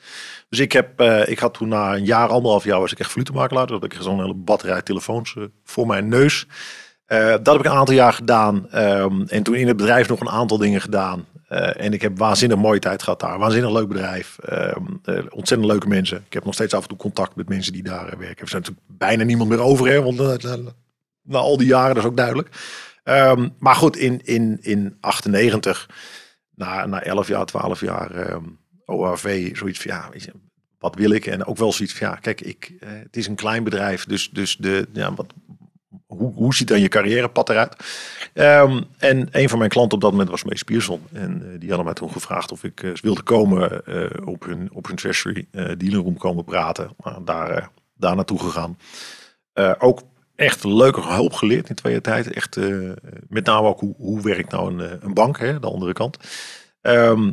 Dus ik, heb, ik had toen na een jaar, anderhalf jaar was ik echt valutemakelaar. Dus had ik zo'n hele batterij telefoons voor mijn neus. Dat heb ik een aantal jaar gedaan. Ehm, en toen in het bedrijf nog een aantal dingen gedaan. Eh, en ik heb waanzinnig mooie tijd gehad daar. Waanzinnig leuk bedrijf. Ehm, eh, ontzettend leuke mensen. Ik heb nog steeds af en toe contact met mensen die daar eh, werken. Er zijn natuurlijk bijna niemand meer over. Hè, want na, al die jaren, dat is ook duidelijk. Ehm, maar goed, in, in, in 98, na, na 11 jaar, 12 jaar ehm OAV, zoiets van ja, wat wil ik? En ook wel zoiets van ja, kijk, ik, het is een klein bedrijf. Dus, dus de, ja, wat, hoe, hoe ziet dan je carrièrepad eruit? Ehm, en een van mijn klanten op dat moment was Mees Pierson. En eh, die hadden mij toen gevraagd of ik eh, wilde komen eh, op, hun, op hun treasury dealer room komen praten. Maar daar, daar naartoe gegaan. Ook echt leuke hulp geleerd in twee jaar tijd. Echt, met name ook hoe, hoe werkt nou een, een bank, hè, de andere kant. Ehm,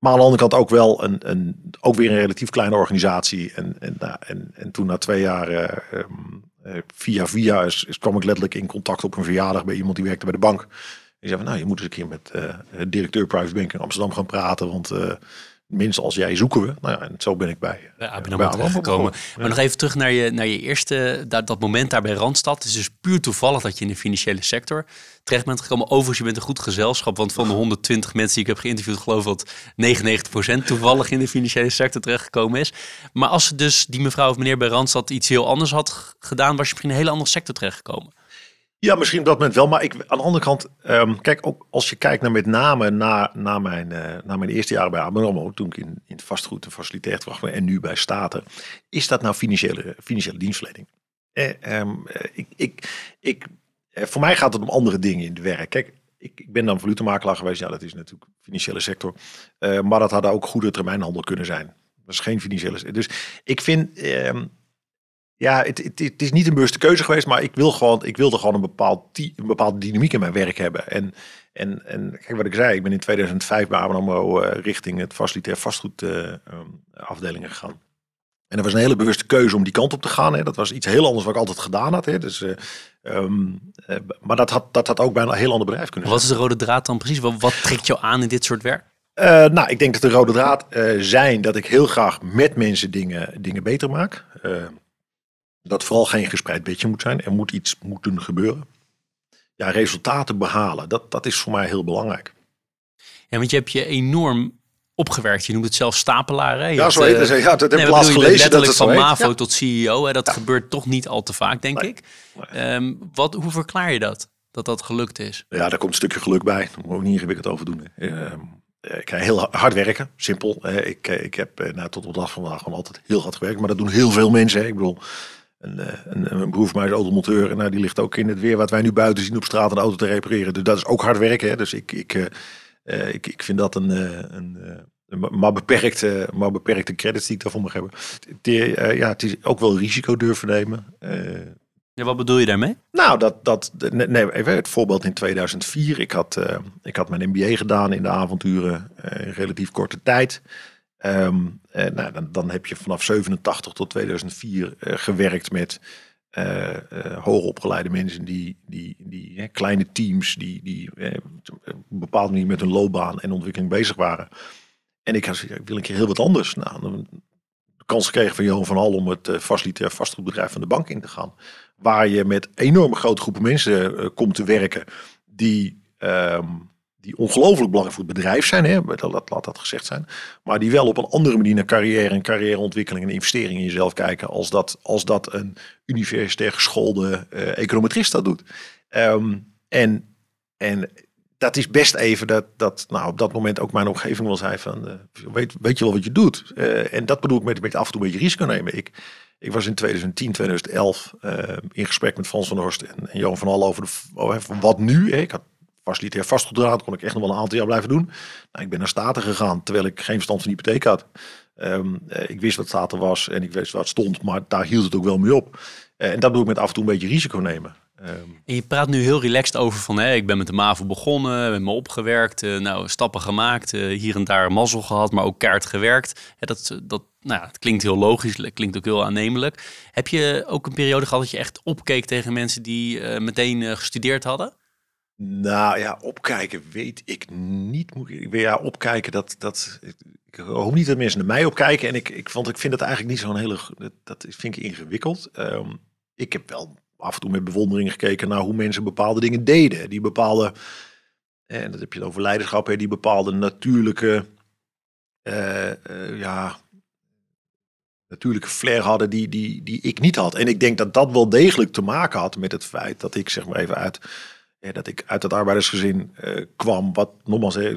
maar aan de andere kant ook wel een, een, ook weer een relatief kleine organisatie. En, en, nou, en, en toen na twee jaar, eh, ehm, eh, via via, is, kwam ik letterlijk in contact op een verjaardag bij iemand die werkte bij de bank. Die zei van, nou, je moet eens een keer met eh, de directeur private bank in Amsterdam gaan praten. Want eh mensen als jij zoeken we. Nou ja, en zo ben ik bij. Bij ABN terechtgekomen. begonnen. Maar nog even terug naar je, naar je eerste, dat, dat moment daar bij Randstad. Het is dus puur toevallig dat je in de financiële sector terecht bent gekomen. Overigens, je bent een goed gezelschap. Want van de 120 mensen die ik heb geïnterviewd, geloof ik dat 99% toevallig in de financiële sector terechtgekomen is. Maar als dus die mevrouw of meneer bij Randstad iets heel anders had gedaan, was je misschien in een hele andere sector terechtgekomen. Ja, misschien op dat moment wel. Maar ik, aan de andere kant, ehm, kijk, ook als je kijkt naar met name na, na, mijn, eh, na mijn eerste jaren bij ABN AMRO, toen ik in, in het vastgoed en gebracht ben en nu bij Staten, is dat nou financiële, financiële dienstverlening? Eh, ehm, eh, ik, ik, ik, eh, voor mij gaat het om andere dingen in het werk. Kijk, ik, ik ben dan valutemakelaar geweest. Ja, dat is natuurlijk financiële sector. Maar dat had ook goede termijnhandel kunnen zijn. Dat is geen financiële. Dus ik vind, ehm, ja, het, het, het is niet een bewuste keuze geweest, maar ik wil gewoon, ik wilde gewoon een bepaald, een bepaalde dynamiek in mijn werk hebben. En, en, en kijk wat ik zei, ik ben in 2005 bij ABN AMRO eh, richting het facilitair vastgoed eh, ehm, afdelingen gegaan. En dat was een hele bewuste keuze om die kant op te gaan. Hè. Dat was iets heel anders wat ik altijd gedaan had. Hè. Dus, uh, um, uh, maar dat had, dat had ook bij een heel ander bedrijf kunnen zijn. Wat is de rode draad dan precies? Wat, wat trekt jou aan in dit soort werk? Uh, nou, ik denk dat de rode draad zijn dat ik heel graag met mensen dingen, dingen beter maak. Dat vooral geen gespreid bedje moet zijn. Er moet iets moeten gebeuren. Ja, resultaten behalen, dat, dat is voor mij heel belangrijk. Ja, want je hebt je enorm opgewerkt. Je noemt het zelf stapelaar. Hè? ja, zo heet het. Ja, dat heb nee, gelezen. Letterlijk dat van MAVO tot CEO. Hè? Dat gebeurt toch niet al te vaak, denk ik. Um, wat, hoe verklaar je dat? Dat dat gelukt is? Ja, daar komt een stukje geluk bij. Daar moet ik niet ingewikkeld over doen. Uh, ik ga heel hard werken, simpel. Ik, eh, ik heb eh, nou, tot op de dag van vandaag gewoon altijd heel hard gewerkt. Maar dat doen heel veel mensen. Hè. Ik bedoel, een, eh, een, een broer van mij is automonteur. En nou, die ligt ook in het weer wat wij nu buiten zien op straat een auto te repareren. Dus dat is ook hard werken. Hè. Dus ik, ik, uh, ik, ik vind dat een, een, maar beperkte, maar beperkte credits die ik daarvoor mag hebben. Het, uh, ja, het is ook wel risico durven nemen. Uh, ja, wat bedoel je daarmee? Nou, dat, dat nee, even het voorbeeld in 2004. Ik had, ik had mijn MBA gedaan in de avonturen in relatief korte tijd. Um, nou, dan, dan heb je vanaf 87 tot 2004 gewerkt met uh, hoogopgeleide mensen die, die, die kleine teams die, die bepaalde manier met hun loopbaan en ontwikkeling bezig waren. En ik, had, ik wil een keer heel wat anders. Nou, de kans gekregen van Johan van Hal om het facilitair vastgoedbedrijf van de bank in te gaan. Waar je met enorme grote groepen mensen komt te werken die, um, die ongelooflijk belangrijk voor het bedrijf zijn. Hè? Laat, laat dat gezegd zijn. Maar die wel op een andere manier naar carrière en carrièreontwikkeling en investeringen in jezelf kijken. Als dat, als dat een universitair geschoolde uh, econometrist dat doet. Um, en, en dat is best even dat, dat nou, op dat moment ook mijn omgeving wel zei van, uh, weet, weet je wel wat je doet? Uh, en dat bedoel ik met, met af en toe een beetje risico nemen. Ik, ik was in 2010, 2011 uh, in gesprek met Frans van Horst en, en Johan van Hal over, de, over wat nu. Ik had facilitair vastgoeddraad, kon ik echt nog wel een aantal jaar blijven doen. Nou, ik ben naar Staten gegaan, terwijl ik geen verstand van hypotheek had. Um, ik wist wat Staten was en ik wist wat stond, maar daar hield het ook wel mee op. en dat doe ik met af en toe een beetje risico nemen. En je praat nu heel relaxed over van, ik ben met de MAVO begonnen, met me opgewerkt, uh, nou, stappen gemaakt, hier en daar mazzel gehad, maar ook kaart gewerkt. Dat, dat, nou, het klinkt heel logisch, klinkt ook heel aannemelijk. Heb je ook een periode gehad dat je echt opkeek tegen mensen die meteen gestudeerd hadden? Nou ja, opkijken weet ik niet. Ik ja, opkijken, dat, dat, ik hoop niet dat mensen naar mij opkijken. En ik, ik, vond, ik vind het eigenlijk niet zo'n hele, dat, dat vind ik ingewikkeld. Um, ik heb wel af en toe met bewondering gekeken naar hoe mensen bepaalde dingen deden. Die bepaalde, en dat heb je over leiderschap, hè, die bepaalde natuurlijke, uh, uh, ja, natuurlijke flair hadden die, die, die ik niet had. En ik denk dat dat wel degelijk te maken had met het feit dat ik zeg maar even uit, dat ik uit het arbeidersgezin uh, kwam, wat nogmaals, hè,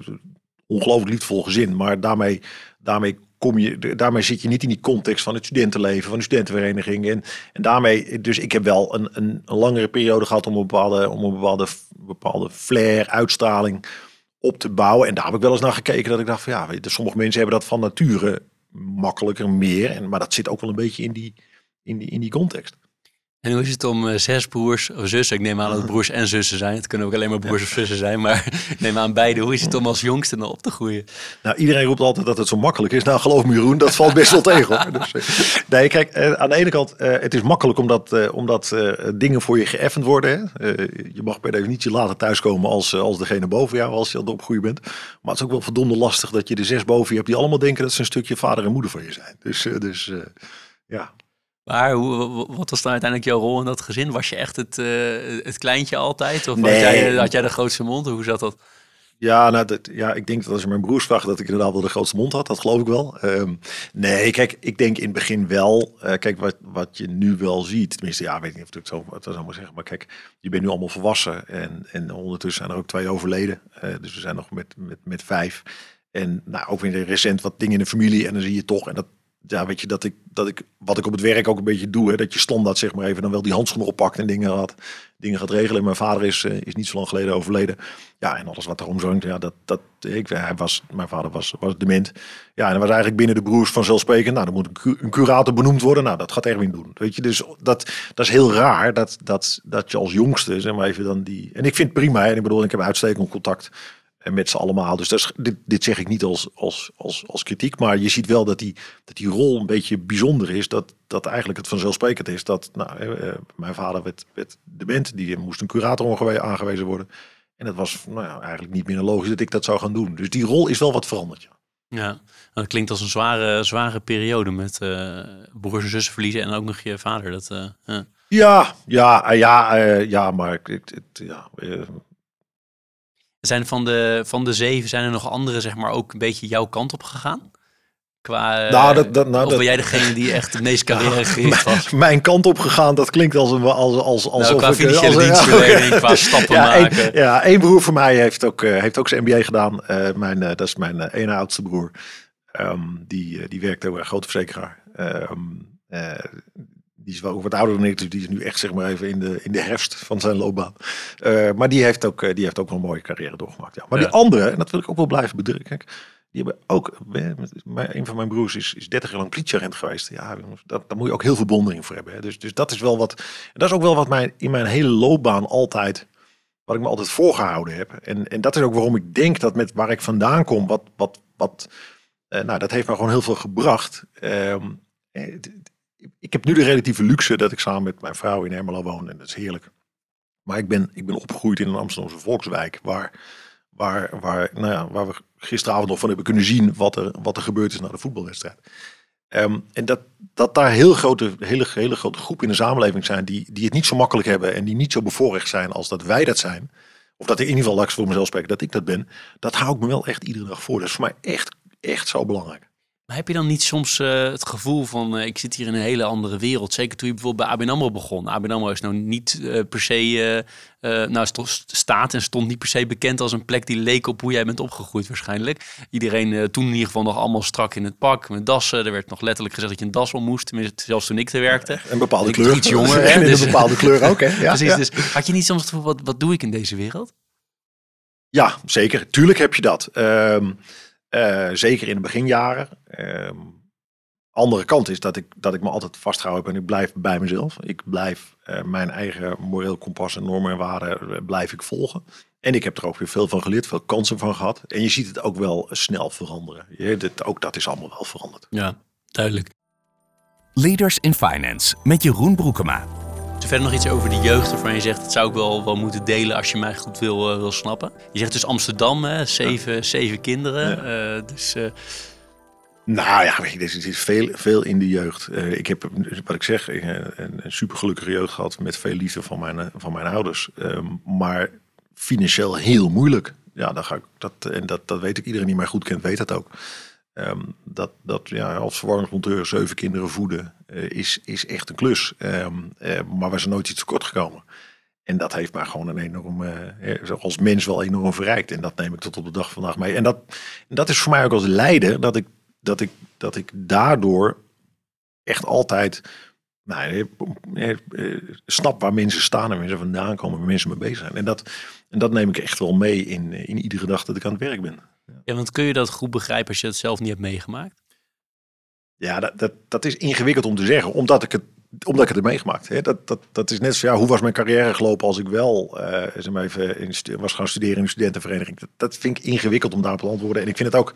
ongelooflijk liefdevol gezin, maar daarmee, daarmee kom je, daarmee zit je niet in die context van het studentenleven, van de studentenvereniging. En, en daarmee, dus ik heb wel een, een, een langere periode gehad om een bepaalde, om een bepaalde, bepaalde flair, uitstraling op te bouwen. En daar heb ik wel eens naar gekeken dat ik dacht van ja, sommige mensen hebben dat van nature makkelijker meer. En, maar dat zit ook wel een beetje in die, in die, in die context. En hoe is het om uh, zes broers of zussen? Ik neem aan dat broers en zussen zijn. Het kunnen ook alleen maar broers of zussen zijn. Maar ik neem aan beide. Hoe is het om als jongste nog op te groeien? Nou, iedereen roept altijd dat het zo makkelijk is. Nou, geloof me Jeroen, dat valt best wel tegen. Hoor. Dus, uh, nee, kijk, uh, aan de ene kant, het is makkelijk omdat, omdat dingen voor je geëffend worden. Hè? je mag per definitie later thuiskomen als, als degene boven jou, als je het opgroeien bent. Maar het is ook wel verdomde lastig dat je de zes boven je hebt die allemaal denken dat ze een stukje vader en moeder van je zijn. Dus, dus ja, maar hoe, wat was dan uiteindelijk jouw rol in dat gezin? Was je echt het, uh, het kleintje altijd? Of nee. had, jij, had jij de grootste mond? Hoe zat dat? Ja, nou, dat, ja, ik denk dat als je mijn broers vraagt dat ik inderdaad wel de grootste mond had. Dat geloof ik wel. Um, nee, kijk, ik denk in het begin wel. Uh, kijk, wat, wat je nu wel ziet. Tenminste, ja, weet ik niet of ik zo wat zou maar zeggen. Maar kijk, je bent nu allemaal volwassen. En, en ondertussen zijn er ook twee overleden. Uh, dus we zijn nog met, met, met vijf. En nou, ook weer recent wat dingen in de familie. En dan zie je toch, en dat ja, weet je, dat ik, dat ik, wat ik op het werk ook een beetje doe, hè, dat je standaard zeg maar even dan wel die handschoenen oppakt en dingen gaat, dingen gaat regelen. Mijn vader is, uh, is niet zo lang geleden overleden. Ja, en alles wat erom zongt, ja, dat, dat, ik, hij was, mijn vader was, was dement. Ja, en dat was eigenlijk binnen de broers vanzelfsprekend. Nou, dan moet een, een curator benoemd worden. Nou, dat gaat Erwin doen. Weet je, dus dat, dat is heel raar dat, dat, dat je als jongste, zeg maar even dan die. En ik vind het prima. En ik bedoel, ik heb uitstekend contact En met z'n allemaal. Dus dat is, dit, dit zeg ik niet als, als, als, als kritiek. Maar je ziet wel dat die, dat die rol een beetje bijzonder is. Dat, dat eigenlijk het vanzelfsprekend is. Dat nou, eh, eh, mijn vader werd, werd dement. Die moest een curator aangewezen worden. En dat was nou ja, eigenlijk niet meer logisch dat ik dat zou gaan doen. Dus die rol is wel wat veranderd. Ja. Ja, dat klinkt als een zware, zware periode met uh, broers en zussen verliezen en ook nog je vader. Dat, uh, ja. ja, ja, ja, ja, maar ik, ik, ja, zijn van de, van de zeven, zijn er nog andere, zeg maar, ook een beetje jouw kant op gegaan? Qua, nou, dat, dat, nou, of ben jij degene die echt de meest [LAUGHS] carrière gericht was? Mijn kant op gegaan, dat klinkt als een als, als, alsof nou, qua ik, financiële [LAUGHS] als, dienstverlening, qua stappen ja, maken. Een, ja, één broer van mij heeft ook, uh, heeft ook zijn MBA gedaan. Uh, mijn, uh, dat is mijn ene oudste broer. Um, die, die werkt bij een grote verzekeraar. Um, die is wel wat ouder dan ik, dus die is nu echt zeg maar even in de, in de herfst van zijn loopbaan. Uh, maar die heeft, ook, die heeft ook wel een mooie carrière doorgemaakt. Ja. Maar ja. die andere, en dat wil ik ook wel blijven bedrukken. Die hebben ook, een van mijn broers is, is 30 jaar lang politieagent geweest. Ja, dat, daar moet je ook heel veel bonding voor hebben. Hè. Dus, dus dat is wel wat, dat is ook wel wat mij in mijn hele loopbaan altijd, wat ik me altijd voorgehouden heb. En, en dat is ook waarom ik denk dat met waar ik vandaan kom, wat, wat, wat uh, nou, dat heeft me gewoon heel veel gebracht. Uh, ik heb nu de relatieve luxe dat ik samen met mijn vrouw in Ermelo woon en dat is heerlijk. Maar ik ben, ik ben opgegroeid in een Amsterdamse volkswijk waar, waar, waar, nou ja, waar we gisteravond nog van hebben kunnen zien wat er, wat er gebeurd is na de voetbalwedstrijd. Um, en dat, dat daar heel grote, hele, hele grote groepen in de samenleving zijn die, die het niet zo makkelijk hebben en die niet zo bevoorrecht zijn als dat wij dat zijn. Of dat in ieder geval, ik voor mezelf spreken, dat ik dat ben. Dat hou ik me wel echt iedere dag voor. Dat is voor mij echt, echt zo belangrijk. Maar heb je dan niet soms uh, het gevoel van, uh, ik zit hier in een hele andere wereld? Zeker toen je bijvoorbeeld bij ABN AMRO begon. ABN AMRO is nou niet uh, per se, nou staat en stond niet per se bekend als een plek die leek op hoe jij bent opgegroeid waarschijnlijk. Iedereen toen in ieder geval nog allemaal strak in het pak, met dassen. Er werd nog letterlijk gezegd dat je een das om moest, tenminste zelfs toen ik te werkte. Een bepaalde kleur. Iets jonger. [LAUGHS] Hè, dus, een bepaalde kleur ook, hè? Ja, [LAUGHS] Precies, ja. dus had je niet soms het gevoel, wat, wat doe ik in deze wereld? Ja, zeker. Tuurlijk heb je dat. Um, zeker in de beginjaren. Um, andere kant is dat ik, dat ik me altijd vastgehouden heb en ik blijf bij mezelf. Ik blijf uh, mijn eigen moreel kompas en normen en waarden uh, blijf ik volgen. En ik heb er ook weer veel van geleerd, veel kansen van gehad. En je ziet het ook wel snel veranderen. Je, dit, ook dat is allemaal wel veranderd. Ja, duidelijk. Leaders in Finance met Jeroen Broekema. Is er verder nog iets over de jeugd waarvan je zegt... dat zou ik wel, wel moeten delen als je mij goed wil, uh, wil snappen? Je zegt dus Amsterdam, hè? Zeven, ja. zeven kinderen. Ja. dus... Nou ja, weet je, er is veel, veel in de jeugd. Uh, ik heb, wat ik zeg, een, een super gelukkige jeugd gehad met veel liefde van mijn, van mijn ouders. Um, maar financieel heel moeilijk. Ja, dan ga ik, dat, en dat, dat weet ik. Iedereen die mij goed kent, weet dat ook. Um, dat, dat ja, als verwarmingsmonteur zeven kinderen voeden uh, is, is echt een klus. Um, uh, maar we zijn nooit iets tekort gekomen. En dat heeft mij gewoon een enorm, uh, als mens wel enorm verrijkt. En dat neem ik tot op de dag van vandaag mee. En dat, dat is voor mij ook als leider dat ik dat ik, dat ik daardoor echt altijd nou, snap waar mensen staan en waar ze vandaan komen, waar mensen mee bezig zijn. En dat, en dat neem ik echt wel mee in, in iedere dag dat ik aan het werk ben. Ja. want kun je dat goed begrijpen als je het zelf niet hebt meegemaakt? Ja, dat, dat, dat is ingewikkeld om te zeggen, omdat ik het, omdat ik het heb meegemaakt. Hè. Dat, dat, dat is net zo, ja, hoe was mijn carrière gelopen als ik wel uh, zeg maar even in, was gaan studeren in een studentenvereniging. Dat, dat vind ik ingewikkeld om daarop te antwoorden. En ik vind het ook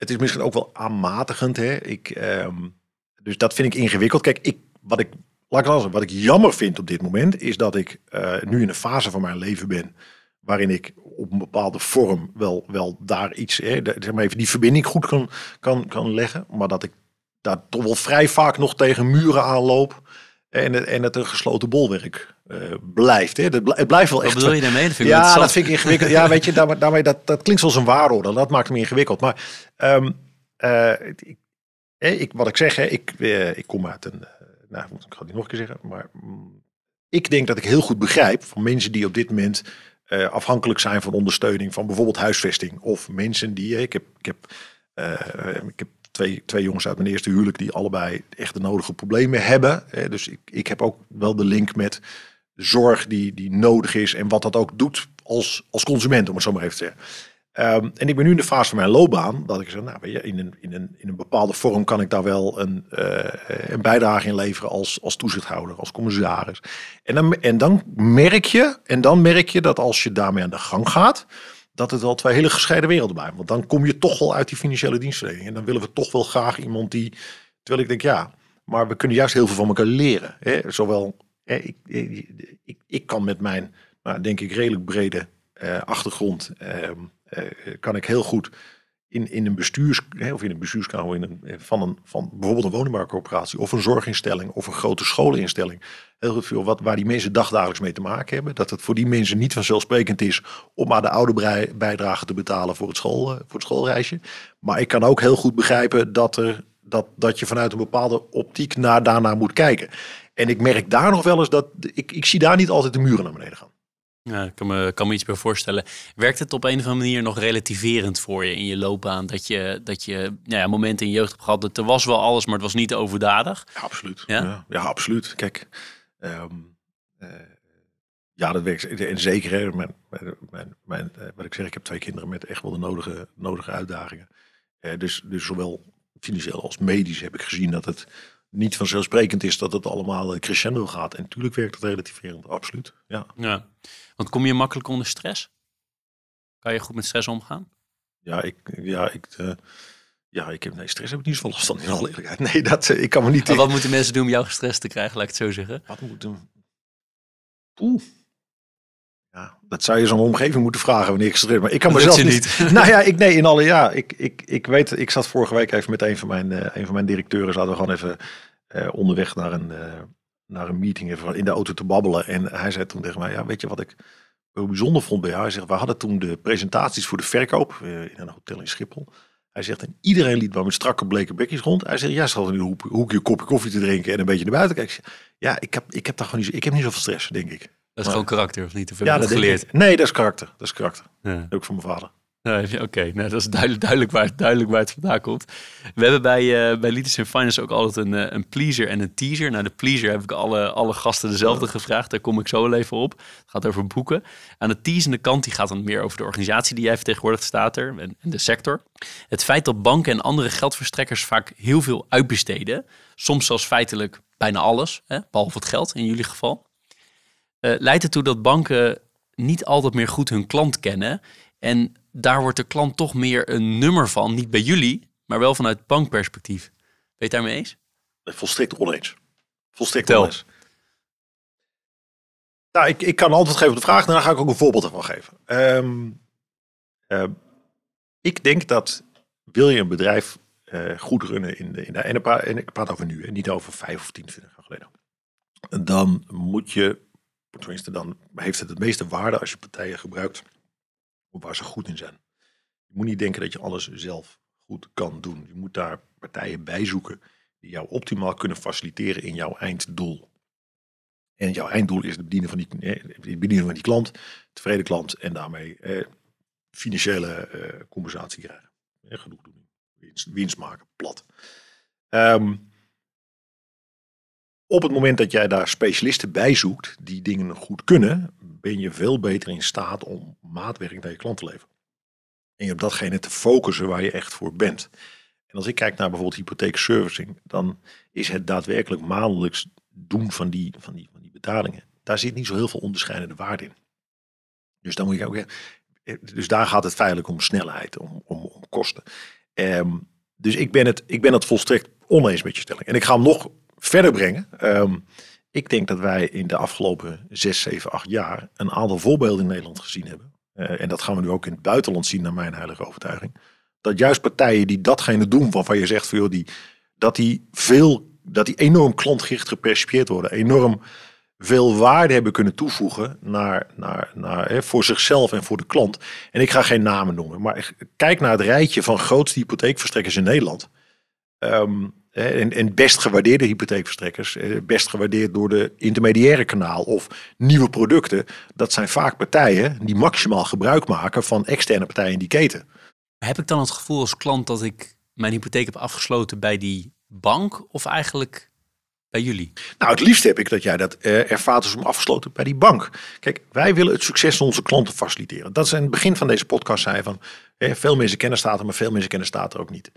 het is misschien ook wel aanmatigend. Hè? Ik, um, dus dat vind ik ingewikkeld. Kijk, ik, wat, ik, laat ik zeggen, wat ik jammer vind op dit moment is dat ik uh, nu in een fase van mijn leven ben waarin ik op een bepaalde vorm wel, wel daar iets, hè, zeg maar even die verbinding goed kan, kan, kan leggen, maar dat ik daar toch wel vrij vaak nog tegen muren aanloop en het, en het een gesloten bolwerk uh, blijft. Hè. Het, het blijft wel echt. Wat bedoel je daarmee? Dat vind ja, dat vind ik ingewikkeld. ja, weet je, daarmee, daarmee dat, dat klinkt zoals een waarorde. Dat maakt me ingewikkeld. Maar um, uh, ik, ik, wat ik zeg, hè, ik, uh, ik kom uit een. nou, ik ga het nog een keer zeggen. Maar um, ik denk dat ik heel goed begrijp van mensen die op dit moment afhankelijk zijn van ondersteuning van bijvoorbeeld huisvesting. Of mensen die. Ik heb, ik heb, ik heb twee, twee jongens uit mijn eerste huwelijk die allebei echt de nodige problemen hebben. Dus ik, ik heb ook wel de link met zorg die, die nodig is en wat dat ook doet als, als consument, om het zo maar even te zeggen. Um, en ik ben nu in de fase van mijn loopbaan dat ik zeg, nou, weet je, in, een, in, een, in een bepaalde vorm kan ik daar wel een, uh, een bijdrage in leveren als, als toezichthouder, als commissaris. En dan, en dan merk je, en dan merk je dat als je daarmee aan de gang gaat, dat het wel twee hele gescheiden werelden blijven. Want dan kom je toch wel uit die financiële dienstverlening. En dan willen we toch wel graag iemand die. Terwijl ik denk, ja, maar we kunnen juist heel veel van elkaar leren. Hè? Zowel, hè, ik, ik, ik, kan met mijn, nou, denk ik, redelijk brede uh, achtergrond. Uh, kan ik heel goed in, in een bestuurs, of in een bestuurskamer in een, van, een, van bijvoorbeeld een woningbouwcorporatie of een zorginstelling of een grote scholeninstelling. Heel veel wat, waar die mensen dagdagelijks mee te maken hebben. Dat het voor die mensen niet vanzelfsprekend is om maar de oude bijdrage te betalen voor het, school, voor het schoolreisje. Maar ik kan ook heel goed begrijpen dat, er, dat, dat je vanuit een bepaalde optiek naar, daarnaar moet kijken. En ik merk daar nog wel eens dat ik, ik zie daar niet altijd de muren naar beneden gaan. Ja, ik kan me, kan me iets bij voorstellen. Werkt het op een of andere manier nog relativerend voor je in je loopbaan? Dat je, dat je nou ja, momenten in je jeugd hebt gehad dat er was wel alles, maar het was niet overdadig? Ja, absoluut. Ja, ja, absoluut. Kijk, um, uh, ja, dat werkt. En zeker, hè, mijn, mijn, mijn, uh, wat ik zeg, ik heb twee kinderen met echt wel de nodige, nodige uitdagingen. Uh, dus, dus zowel financieel als medisch heb ik gezien dat het niet vanzelfsprekend is dat het allemaal crescendo gaat. En natuurlijk werkt het relativerend, absoluut. Ja. ja. Want kom je makkelijk onder stress? Kan je goed met stress omgaan? Ja, ik, ja, ik, uh, ja, ik heb nee, stress heb ik niet zo last van in alle eerlijkheid. [LAUGHS] Nee, dat, uh, ik kan me niet. Maar wat moeten mensen doen om jou gestrest te krijgen, laat ik het zo zeggen? Wat moeten. Oeh. Ja, dat zou je zo'n omgeving moeten vragen wanneer ik gestrest Maar ik kan mezelf niet. [LAUGHS] nou ja, ik nee, in alle ja, ik, ik, ik weet, ik zat vorige week even met een van mijn, uh, een van mijn directeuren, zaten we gewoon even uh, onderweg naar een naar een meeting even in de auto te babbelen. En hij zei toen tegen mij, ja, weet je wat ik heel bijzonder vond bij jou? Hij zegt, we hadden toen de presentaties voor de verkoop eh, in een hotel in Schiphol. Hij zegt, en iedereen liet maar met strakke bleke bekjes rond. Hij zegt, jij zat in een hoekje een kopje koffie te drinken en een beetje naar buiten kijken. Ja, ik heb, ik heb daar gewoon niet, ik heb niet zoveel stress, denk ik. Dat is gewoon karakter, of niet? Of ja, dat geleerd? Nee, dat is karakter. Dat is karakter. Ja. Ook van mijn vader. Oké, okay. nou, dat is duidelijk, duidelijk, waar, duidelijk waar het vandaan komt. We hebben bij, uh, bij Leaders in Finance ook altijd een, uh, een pleaser en een teaser. Nou, de pleaser heb ik alle, alle gasten dezelfde gevraagd. Daar kom ik zo wel even op. Het gaat over boeken. Aan de teasende kant die gaat dan meer over de organisatie die jij vertegenwoordigt staat er en, en de sector. Het feit dat banken en andere geldverstrekkers vaak heel veel uitbesteden. Soms zelfs feitelijk bijna alles, hè, behalve het geld in jullie geval. Uh, leidt ertoe dat banken niet altijd meer goed hun klant kennen en daar wordt de klant toch meer een nummer van. Niet bij jullie, maar wel vanuit bankperspectief. Ben je het daarmee eens? Volstrekt oneens. Volstrekt Tel. oneens. Nou, ik, ik kan antwoord geven op de vraag. En dan ga ik ook een voorbeeld ervan geven. Um, uh, ik denk dat wil je een bedrijf uh, goed runnen in de, in de en, ik praat over nu en niet over vijf of tien, twintig jaar geleden. Dan moet je, tenminste dan heeft het het meeste waarde als je partijen gebruikt waar ze goed in zijn. Je moet niet denken dat je alles zelf goed kan doen. Je moet daar partijen bij zoeken die jou optimaal kunnen faciliteren in jouw einddoel. En jouw einddoel is het bedienen van die, eh, bedienen van die klant, tevreden klant en daarmee eh, financiële eh, compensatie krijgen. Eh, genoeg doen. Winst, winst maken, plat. Um, op het moment dat jij daar specialisten bij zoekt die dingen goed kunnen, ben je veel beter in staat om maatwerk naar je klant te leveren. En je op datgene te focussen waar je echt voor bent. En als ik kijk naar bijvoorbeeld hypotheekservicing, dan is het daadwerkelijk maandelijks doen van die, van die, van die betalingen. Daar zit niet zo heel veel onderscheidende waarde in. Dus, dan moet je ook, dus daar gaat het feitelijk om snelheid, om, om, om kosten. Um, dus ik ben, het, ik ben het volstrekt oneens met je stelling. En ik ga hem nog verder brengen. Um, ik denk dat wij in de afgelopen 6, 7, 8 jaar een aantal voorbeelden in Nederland gezien hebben. Uh, en dat gaan we nu ook in het buitenland zien, naar mijn heilige overtuiging. Dat juist partijen die datgene doen waarvan je zegt, joh, die, dat die veel, dat die enorm klantgericht gepercipieerd worden, enorm veel waarde hebben kunnen toevoegen naar, naar, naar, hè, voor zichzelf en voor de klant. En ik ga geen namen noemen, maar kijk naar het rijtje van grootste hypotheekverstrekkers in Nederland. Um, en, en best gewaardeerde hypotheekverstrekkers, best gewaardeerd door de intermediaire kanaal of nieuwe producten, dat zijn vaak partijen die maximaal gebruik maken van externe partijen in die keten. Heb ik dan het gevoel als klant dat ik mijn hypotheek heb afgesloten bij die bank of eigenlijk bij jullie? Nou, het liefst heb ik dat jij dat uh, ervaart als om afgesloten bij die bank. Kijk, wij willen het succes van onze klanten faciliteren. Dat is in het begin van deze podcast zei van, veel mensen kennen staten, maar veel mensen kennen staten ook niet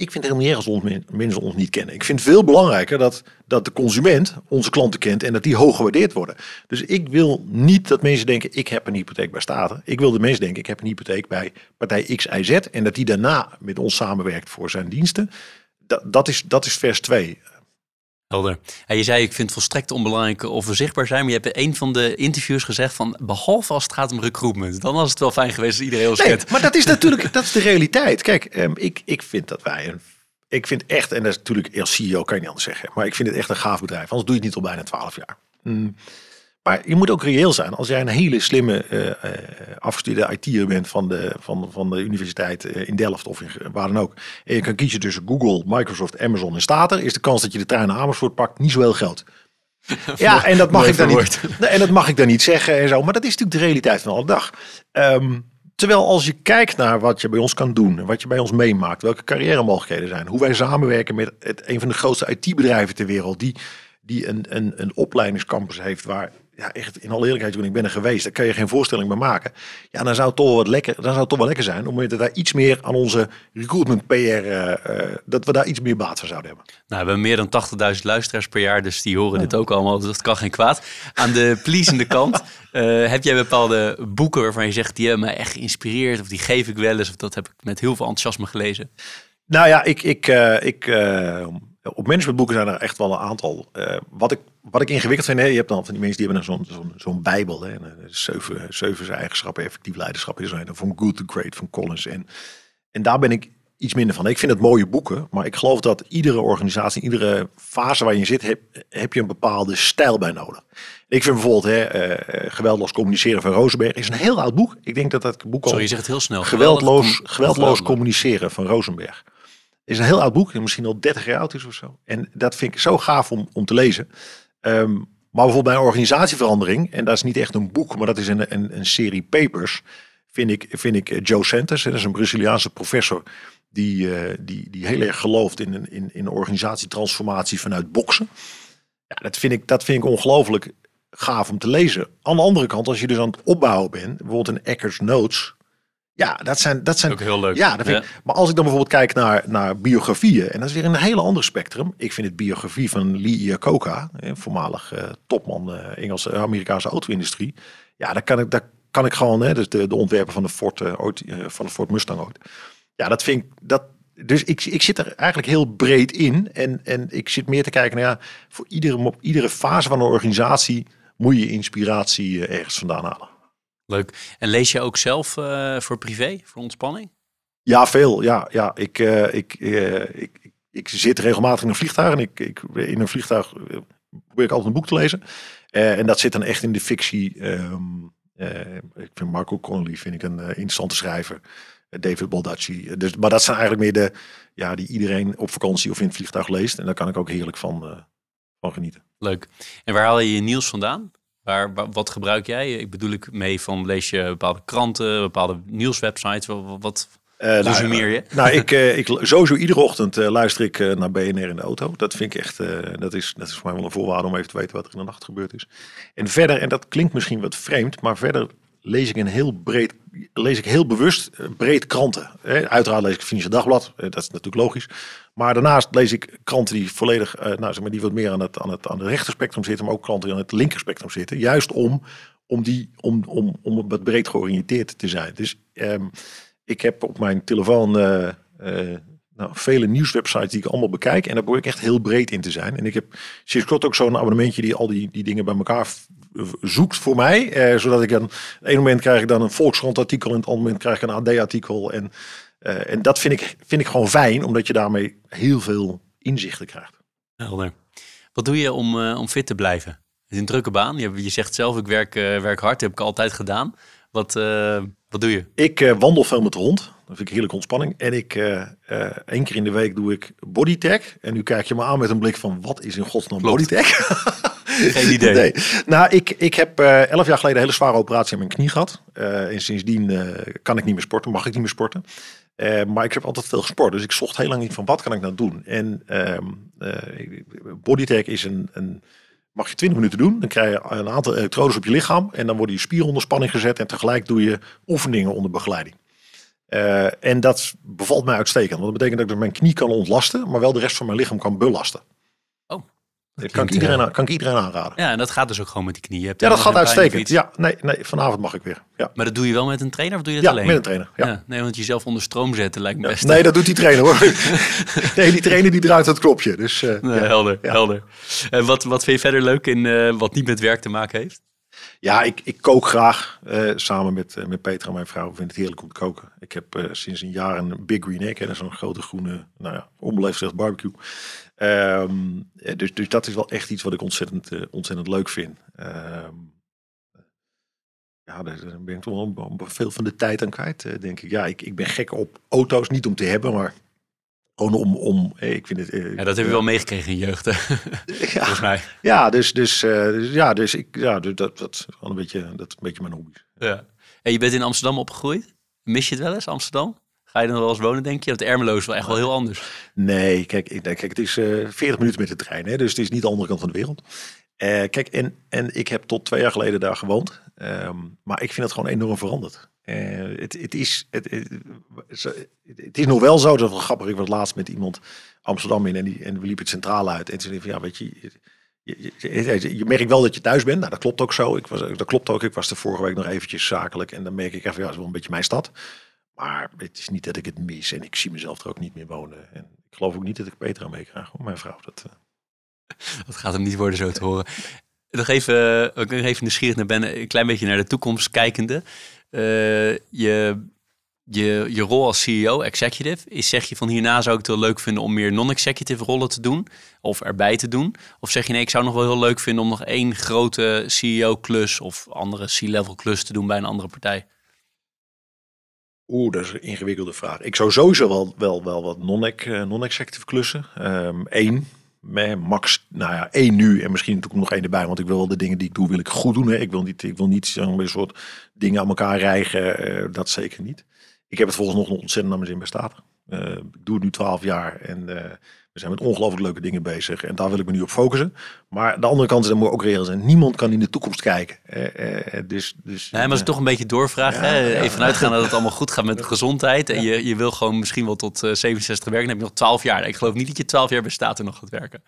ik vind het helemaal niet erg als mensen ons niet kennen. Ik vind het veel belangrijker dat, dat de consument onze klanten kent en dat die hoog gewaardeerd worden. Dus ik wil niet dat mensen denken, ik heb een hypotheek bij Staten. Ik wil de mensen denken, ik heb een hypotheek bij partij X, Y, Z. En dat die daarna met ons samenwerkt voor zijn diensten. Dat, dat, is, dat is vers 2. Helder. Ja, je zei, ik vind het volstrekt onbelangrijk of we zichtbaar zijn. Maar je hebt in een van de interviews gezegd van, behalve als het gaat om recruitment. Dan was het wel fijn geweest als iedereen ons Nee, kent. maar dat is natuurlijk dat is de realiteit. Kijk, ehm, ik, ik vind dat wij een. Ik vind echt, en dat is natuurlijk als CEO kan je niet anders zeggen, maar ik vind het echt een gaaf bedrijf. Anders doe je het niet al bijna 12 jaar. Mm. Maar je moet ook reëel zijn. Als jij een hele slimme eh, afgestudeerde IT'er bent van de, van, van de universiteit eh, in Delft of in, waar dan ook. En je kan kiezen tussen Google, Microsoft, Amazon en Stater. Is de kans dat je de trein naar Amersfoort pakt niet zo heel groot. [LAUGHS] Ja, en dat mag ik dan niet. [LAUGHS] en dat mag ik dan niet zeggen en zo. Maar dat is natuurlijk de realiteit van alle dag. Ehm, terwijl als je kijkt naar wat je bij ons kan doen, wat je bij ons meemaakt, welke carrière mogelijkheden zijn, hoe wij samenwerken met het, een van de grootste IT-bedrijven ter wereld, die, die een, een, een opleidingscampus heeft waar, ja, echt in alle eerlijkheid, toen ik ben er geweest, daar kan je geen voorstelling bij maken. Ja, dan zou het toch wel wat lekker, dan zou het toch wel lekker zijn om daar iets meer aan onze recruitment PR, eh, eh, dat we daar iets meer baat van zouden hebben. Nou, we hebben meer dan 80.000 luisteraars per jaar, dus die horen dit ook allemaal. Dus dat kan geen kwaad. Aan de pleasende kant, [LAUGHS] eh, heb jij bepaalde boeken waarvan je zegt, die hebben mij echt geïnspireerd, of die geef ik wel eens, of dat heb ik met heel veel enthousiasme gelezen? Nou ja, ik, ik, ik, op managementboeken zijn er echt wel een aantal. Eh, wat, ik, wat ik ingewikkeld vind, hè, je hebt dan van die mensen die hebben dan zo'n zo'n zo'n bijbel. Hè, eh, zeven, zeven eigenschappen, effectief leiderschap is een van Good to Great van Collins. En, en daar ben ik iets minder van. Ik vind het mooie boeken, maar ik geloof dat iedere organisatie, iedere fase waar je in zit, heb, heb je een bepaalde stijl bij nodig. Ik vind bijvoorbeeld hè, eh, Geweldloos Communiceren van Rosenberg is een heel oud boek. Ik denk dat dat boek al Sorry, je zegt het heel snel. geweldloos, geweldloos communiceren van Rosenberg. Is een heel oud boek, misschien al 30 jaar oud is of zo. En dat vind ik zo gaaf om, om te lezen. Ehm, maar bijvoorbeeld bij een organisatieverandering, en dat is niet echt een boek, maar dat is een, een, een serie papers, vind ik, vind ik eh, Joe Santos, dat is een Braziliaanse professor, die, eh, die, die heel erg gelooft in, in, in organisatietransformatie vanuit boksen. Ja, dat vind ik, dat vind ik ongelooflijk gaaf om te lezen. Aan de andere kant, als je dus aan het opbouwen bent, bijvoorbeeld een Ecker's Notes. Ja, dat zijn, dat zijn Ook heel leuk. ja, dat vind ik, maar als ik dan bijvoorbeeld kijk naar, naar biografieën, en dat is weer een hele ander spectrum. Ik vind het biografie van Lee Iacocca, eh, voormalig eh, topman eh, Engelse, Amerikaanse auto-industrie. Ja, daar kan ik, daar kan ik gewoon, hè, dus de, de ontwerper van de Ford, eh, ooit, eh, van de Ford Mustang ooit. Ja, dat vind ik, dat, dus ik, ik zit er eigenlijk heel breed in. En, en ik zit meer te kijken naar, ja, voor iedere, op iedere fase van een organisatie moet je inspiratie eh, ergens vandaan halen. Leuk. En lees je ook zelf eh, voor privé, voor ontspanning? Ja, veel. Ja, ja. Ik, eh, ik, eh, ik, ik, zit regelmatig in een vliegtuig en ik, ik, in een vliegtuig probeer ik altijd een boek te lezen. En dat zit dan echt in de fictie. ehm, eh, ik vind Marco Connolly vind ik een interessante schrijver. David Baldacci. Dus, maar dat zijn eigenlijk meer de ja, die iedereen op vakantie of in het vliegtuig leest. En daar kan ik ook heerlijk van, van genieten. Leuk. En waar haal je je nieuws vandaan? Waar, wa- wat gebruik jij? Ik bedoel ik mee van lees je bepaalde kranten, bepaalde nieuwswebsites? Wat, wat Eh, resumeer je? Nou, ik, eh, ik sowieso iedere ochtend eh, luister ik eh, naar BNR in de auto. Dat vind ik echt, eh, dat, is, dat is voor mij wel een voorwaarde om even te weten wat er in de nacht gebeurd is. En verder, en dat klinkt misschien wat vreemd, maar verder lees ik een heel breed, lees ik heel bewust eh, breed kranten. Uiteraard lees ik Financieel Dagblad, eh, dat is natuurlijk logisch. Maar daarnaast lees ik kranten die volledig, eh, nou zeg maar, die wat meer aan het, aan het, aan het rechterspectrum zitten, maar ook kranten die aan het linkerspectrum zitten. Juist om, om, die, om, om, om wat breed georiënteerd te zijn. Dus ehm, ik heb op mijn telefoon nou, vele nieuwswebsites die ik allemaal bekijk. En daar probeer ik echt heel breed in te zijn. En ik heb sinds kort ook zo'n abonnementje die al die, die dingen bij elkaar zoekt voor mij. Eh, zodat ik dan, op een moment krijg ik dan een Volkskrant artikel. En op het andere moment krijg ik een AD artikel. En, eh, en dat vind ik, vind ik gewoon fijn. Omdat je daarmee heel veel inzichten krijgt. Helder. Wat doe je om, eh, om fit te blijven? Het is een drukke baan. Je, je zegt zelf, ik werk, eh, werk hard. Dat heb ik altijd gedaan. Wat, eh, wat doe je? Ik wandel veel met de hond. Dat vind ik heerlijke ontspanning. En ik, één keer in de week doe ik bodytech. En nu kijk je me aan met een blik van, wat is in godsnaam Klopt. bodytech? [LAUGHS] Geen idee. [LAUGHS] Nee. Nou, ik, ik heb eh, elf jaar geleden een hele zware operatie aan mijn knie gehad. Eh, en sindsdien eh, kan ik niet meer sporten, mag ik niet meer sporten. Maar ik heb altijd veel gesport. Dus ik zocht heel lang niet van wat kan ik nou doen. En ehm eh, bodytech is een, een, mag je 20 minuten doen. Dan krijg je een aantal elektrodes op je lichaam. En dan worden je spieren onder spanning gezet. En tegelijk doe je oefeningen onder begeleiding. En dat bevalt mij uitstekend. Want dat betekent dat ik mijn knie kan ontlasten, maar wel de rest van mijn lichaam kan belasten. Dat kan ik, iedereen, eh, kan ik iedereen aanraden. Ja, en dat gaat dus ook gewoon met die knieën. Ja, dat gaat uitstekend. Ja, nee, nee, vanavond mag ik weer. Ja, Maar dat doe je wel met een trainer of doe je dat ja alleen? met een trainer. Ja. Ja. nee, want jezelf onder stroom zetten lijkt me best. Nee, dat doet die trainer hoor. [LAUGHS] nee, die trainer die draait het knopje. Dus eh, Nee, ja. helder, Ja. helder. En wat, wat vind je verder leuk in eh, wat niet met werk te maken heeft? Ja, ik, ik kook graag eh, samen met, eh, met Petra, mijn vrouw. Ik vind het heerlijk om te koken. Ik heb eh, sinds een jaar een Big Green Egg. Dat zo'n grote groene, nou ja, onbeleefd barbecue. Ehm, eh, dus, dus dat is wel echt iets wat ik ontzettend, eh, ontzettend leuk vind. Ehm, ja, daar ben ik toch wel veel van de tijd aan kwijt, eh, denk ik. Ja, ik, ik ben gek op auto's. Niet om te hebben, maar gewoon om... om eh, ik vind het, Ja, dat heb je wel meegekregen in je jeugd, hè? [LAUGHS] ja, volgens mij. ja, dus, dus, dus, ja, dus ik, ja, dus dat, dat, is wel een beetje, dat is een beetje mijn hobby. Ja. En je bent in Amsterdam opgegroeid. Mis je het wel eens, Amsterdam? Ga je nog wel eens wonen, denk je? Dat Ermelo is wel echt wel heel anders. Nee, kijk, kijk het is eh 40 minuten met de trein, hè, dus het is niet de andere kant van de wereld. Eh, kijk, en, en ik heb tot twee jaar geleden daar gewoond, Ehm, maar ik vind het gewoon enorm veranderd. Eh, het, het, is, het, is nog wel zo, dat grappig. Ik was laatst met iemand Amsterdam in en, die, en we liepen het centraal uit. En ze zei ja, weet je, je, je, wel dat je thuis bent. Nou, dat klopt ook zo. Ik was, dat klopt ook. Ik was er vorige week nog eventjes zakelijk en dan merk ik even, ja, is wel een beetje mijn stad. Maar het is niet dat ik het mis en ik zie mezelf er ook niet meer wonen. En ik geloof ook niet dat ik Petra meekrijg. Hoor, mijn vrouw. Dat, eh, [LAUGHS] Dat gaat hem niet worden zo te horen. Nog even, ik ben even nieuwsgierig naar ben, een klein beetje naar de toekomst kijkende. Eh, je, je, je rol als CEO, executive, is zeg je van hierna zou ik het wel leuk vinden om meer non-executive rollen te doen of erbij te doen? Of zeg je nee, ik zou nog wel heel leuk vinden om nog één grote CEO-klus of andere C-level klus te doen bij een andere partij? Oeh, dat is een ingewikkelde vraag. Ik zou sowieso wel, wel, wel wat eh, non-executive klussen. Eén, met max, nou ja, één nu en misschien natuurlijk nog één erbij. Want ik wil wel de dingen die ik doe, wil ik goed doen. Hè. Ik wil niet, ik wil niet zo'n soort dingen aan elkaar rijgen. eh, dat zeker niet. Ik heb het volgens nog ontzettend naar mijn zin bij Staten. Eh, ik doe het nu twaalf jaar en eh, we zijn met ongelooflijk leuke dingen bezig. En daar wil ik me nu op focussen. Maar de andere kant is, dat moet ook reëel zijn. Niemand kan in de toekomst kijken. Eh, eh, dus, dus, Nee, maar als ik toch een beetje doorvraag, Ja, ja. even vanuitgaan dat het allemaal goed gaat met de gezondheid. En je, je wil gewoon misschien wel tot eh, 67 werken, dan heb je nog 12 jaar. Ik geloof niet dat je 12 jaar bij Staten nog gaat werken.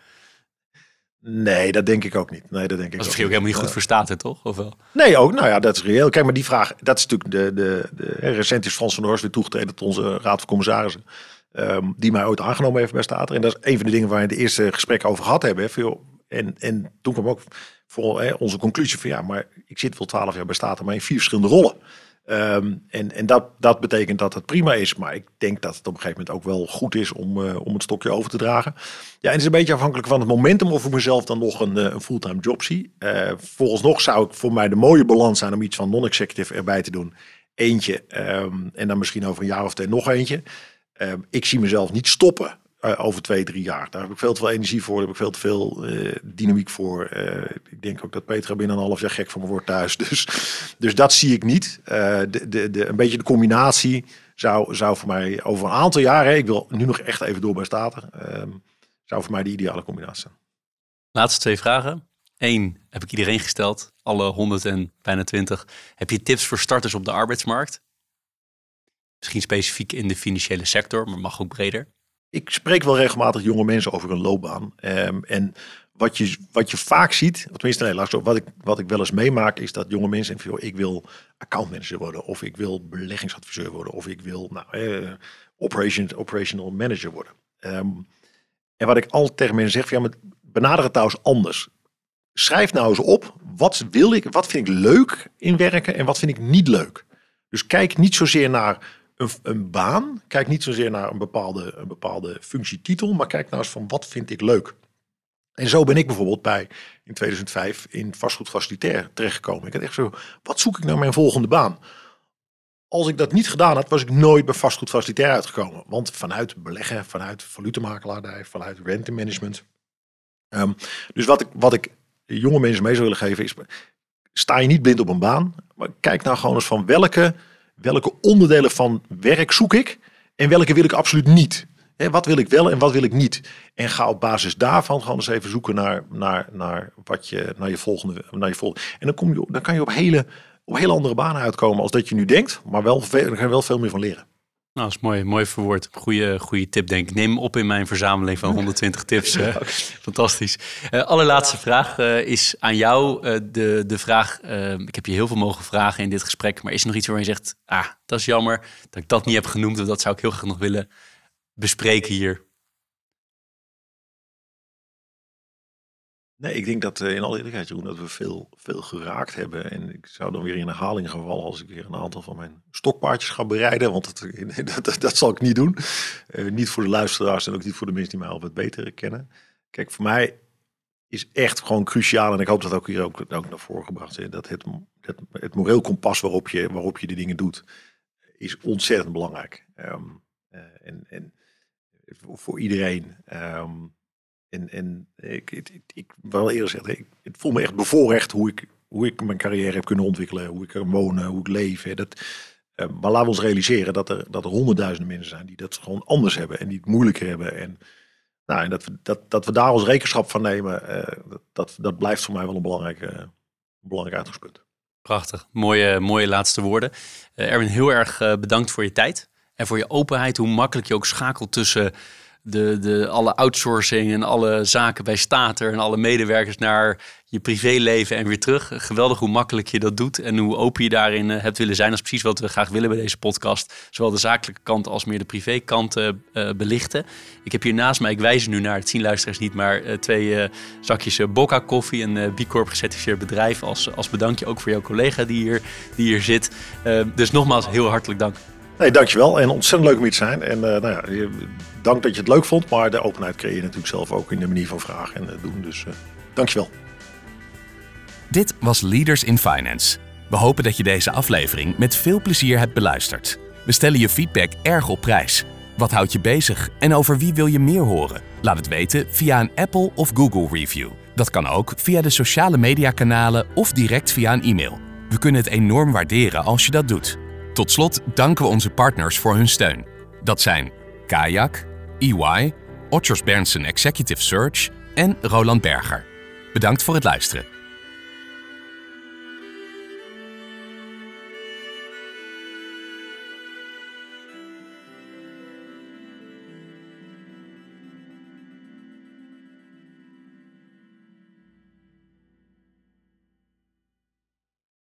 Nee, dat denk ik ook niet. Nee, dat denk ik Dat is misschien ook helemaal niet goed voor Staten, toch? Of wel? Nee, ook. Nou ja, dat is reëel. Kijk, maar die vraag, dat is natuurlijk de, de, de recent is Frans van der Horst weer toegetreden tot onze raad van commissarissen. Ehm, die mij ooit aangenomen heeft bij Stater. En dat is een van de dingen waar we in de eerste gesprek over gehad hebben. En, en toen kwam ook voor hè, onze conclusie van ja, maar ik zit wel twaalf jaar bij Stater, maar in vier verschillende rollen. Ehm, en en dat, dat betekent dat het prima is. Maar ik denk dat het op een gegeven moment ook wel goed is om, eh, om het stokje over te dragen. Ja, en het is een beetje afhankelijk van het momentum of ik mezelf dan nog een, eh, een fulltime job zie. Eh volgens nog zou ik voor mij de mooie balans zijn om iets van non-executive erbij te doen. Eentje ehm, en dan misschien over een jaar of twee nog eentje. Ehm, ik zie mezelf niet stoppen eh, over twee, drie jaar. Daar heb ik veel te veel energie voor, daar heb ik veel te veel eh, dynamiek voor. Eh, ik denk ook dat Petra binnen een half jaar gek van me wordt thuis. [LAUGHS] Dus, dus dat zie ik niet. De, de, de, een beetje de combinatie zou, zou voor mij over een aantal jaren, ik wil nu nog echt even door bij Staten, ehm, zou voor mij de ideale combinatie zijn. Laatste twee vragen. Eén heb ik iedereen gesteld, alle 100 en bijna 20. Heb je tips voor starters op de arbeidsmarkt? Misschien specifiek in de financiële sector, maar mag ook breder. Ik spreek wel regelmatig jonge mensen over hun loopbaan. Ehm, en wat je, wat je vaak ziet, tenminste, nee, laat ik zo, wat, ik, wat ik wel eens meemaak, is dat jonge mensen ik wil accountmanager worden, of ik wil beleggingsadviseur worden, of ik wil nou, eh, operation, operational manager worden. Ehm, en wat ik altijd tegen mensen zeg: van, benader het trouwens anders. Schrijf nou eens op, wat wil ik, wat vind ik leuk in werken en wat vind ik niet leuk. Dus kijk niet zozeer naar een, een baan. Kijk niet zozeer naar een bepaalde, een bepaalde functietitel, maar kijk nou eens van wat vind ik leuk. En zo ben ik bijvoorbeeld bij in 2005 in vastgoed facilitair terechtgekomen. Ik had echt zo, wat zoek ik naar mijn volgende baan? Als ik dat niet gedaan had, was ik nooit bij vastgoed facilitair uitgekomen. Want vanuit beleggen, vanuit valutemmakelaardij, vanuit rentemanagement. Ehm, dus wat ik, wat ik jonge mensen mee zou willen geven is, sta je niet blind op een baan, maar kijk nou gewoon eens van welke welke onderdelen van werk zoek ik en welke wil ik absoluut niet. Wat wil ik wel en wat wil ik niet? En ga op basis daarvan gewoon eens even zoeken naar, naar, naar, wat je, naar, je, volgende, naar je volgende. En dan, kom je, dan kan je op hele, op hele andere banen uitkomen als dat je nu denkt, maar wel daar kan je wel veel meer van leren. Nou, dat is mooi, mooi verwoord. Goeie, goede tip, denk ik. Neem hem op in mijn verzameling van [LAUGHS] 120 tips. [LAUGHS] Fantastisch. Uh, allerlaatste vraag uh, is aan jou. de, de vraag, ik heb je heel veel mogen vragen in dit gesprek, maar is er nog iets waarin je zegt, ah, dat is jammer dat ik dat niet heb genoemd, of dat zou ik heel graag nog willen bespreken hier? Nee, ik denk dat uh, in alle eerlijkheid, Jeroen, dat we veel, veel geraakt hebben. En ik zou dan weer in herhaling gaan vallen als ik weer een aantal van mijn stokpaardjes ga bereiden. Want dat, [LAUGHS] dat, dat zal ik niet doen. Uh, niet voor de luisteraars en ook niet voor de mensen die mij al wat beter kennen. Kijk, voor mij is echt gewoon cruciaal. En ik hoop dat ook hier ook, ook naar voren gebracht is. Dat het, het, het moreel kompas waarop je, waarop je de dingen doet, is ontzettend belangrijk. Um, uh, en, en voor iedereen. Um, en, en ik, ik, ik, wil eerder zeggen, ik, voel me echt bevoorrecht hoe ik, hoe ik mijn carrière heb kunnen ontwikkelen, hoe ik er wonen, hoe ik leef. Dat, uh, maar laten we ons realiseren dat er, dat er honderdduizenden mensen zijn die dat gewoon anders hebben en die het moeilijker hebben. En, nou, en dat, we, dat, dat we daar ons rekenschap van nemen, uh, dat, dat blijft voor mij wel een belangrijk, belangrijk uitgangspunt. Prachtig, mooie, mooie laatste woorden. Erwin, heel erg bedankt voor je tijd en voor je openheid, hoe makkelijk je ook schakelt tussen de, de, alle outsourcing en alle zaken bij Stater en alle medewerkers naar je privéleven en weer terug. Geweldig hoe makkelijk je dat doet en hoe open je daarin eh, hebt willen zijn. Dat is precies wat we graag willen bij deze podcast. Zowel de zakelijke kant als meer de privékant uh, belichten. Ik heb hier naast mij, ik wijs nu naar, het zien luisteraars niet, maar twee zakjes Bocca koffie. Een B Corp gecertificeerd bedrijf als, als bedankje ook voor jouw collega die hier, die hier zit. dus nogmaals heel hartelijk dank. Nee, dankjewel. En ontzettend leuk om hier te zijn. En nou ja, dank dat je het leuk vond. Maar de openheid creëer je natuurlijk zelf ook in de manier van vragen en doen. Dus uh, dankjewel. Dit was Leaders in Finance. We hopen dat je deze aflevering met veel plezier hebt beluisterd. We stellen je feedback erg op prijs. Wat houdt je bezig en over wie wil je meer horen? Laat het weten via een Apple of Google review. Dat kan ook via de sociale mediakanalen of direct via een e-mail. We kunnen het enorm waarderen als je dat doet. Tot slot danken we onze partners voor hun steun. Dat zijn Kayak, EY, Otters Berndsen Executive Search en Roland Berger. Bedankt voor het luisteren.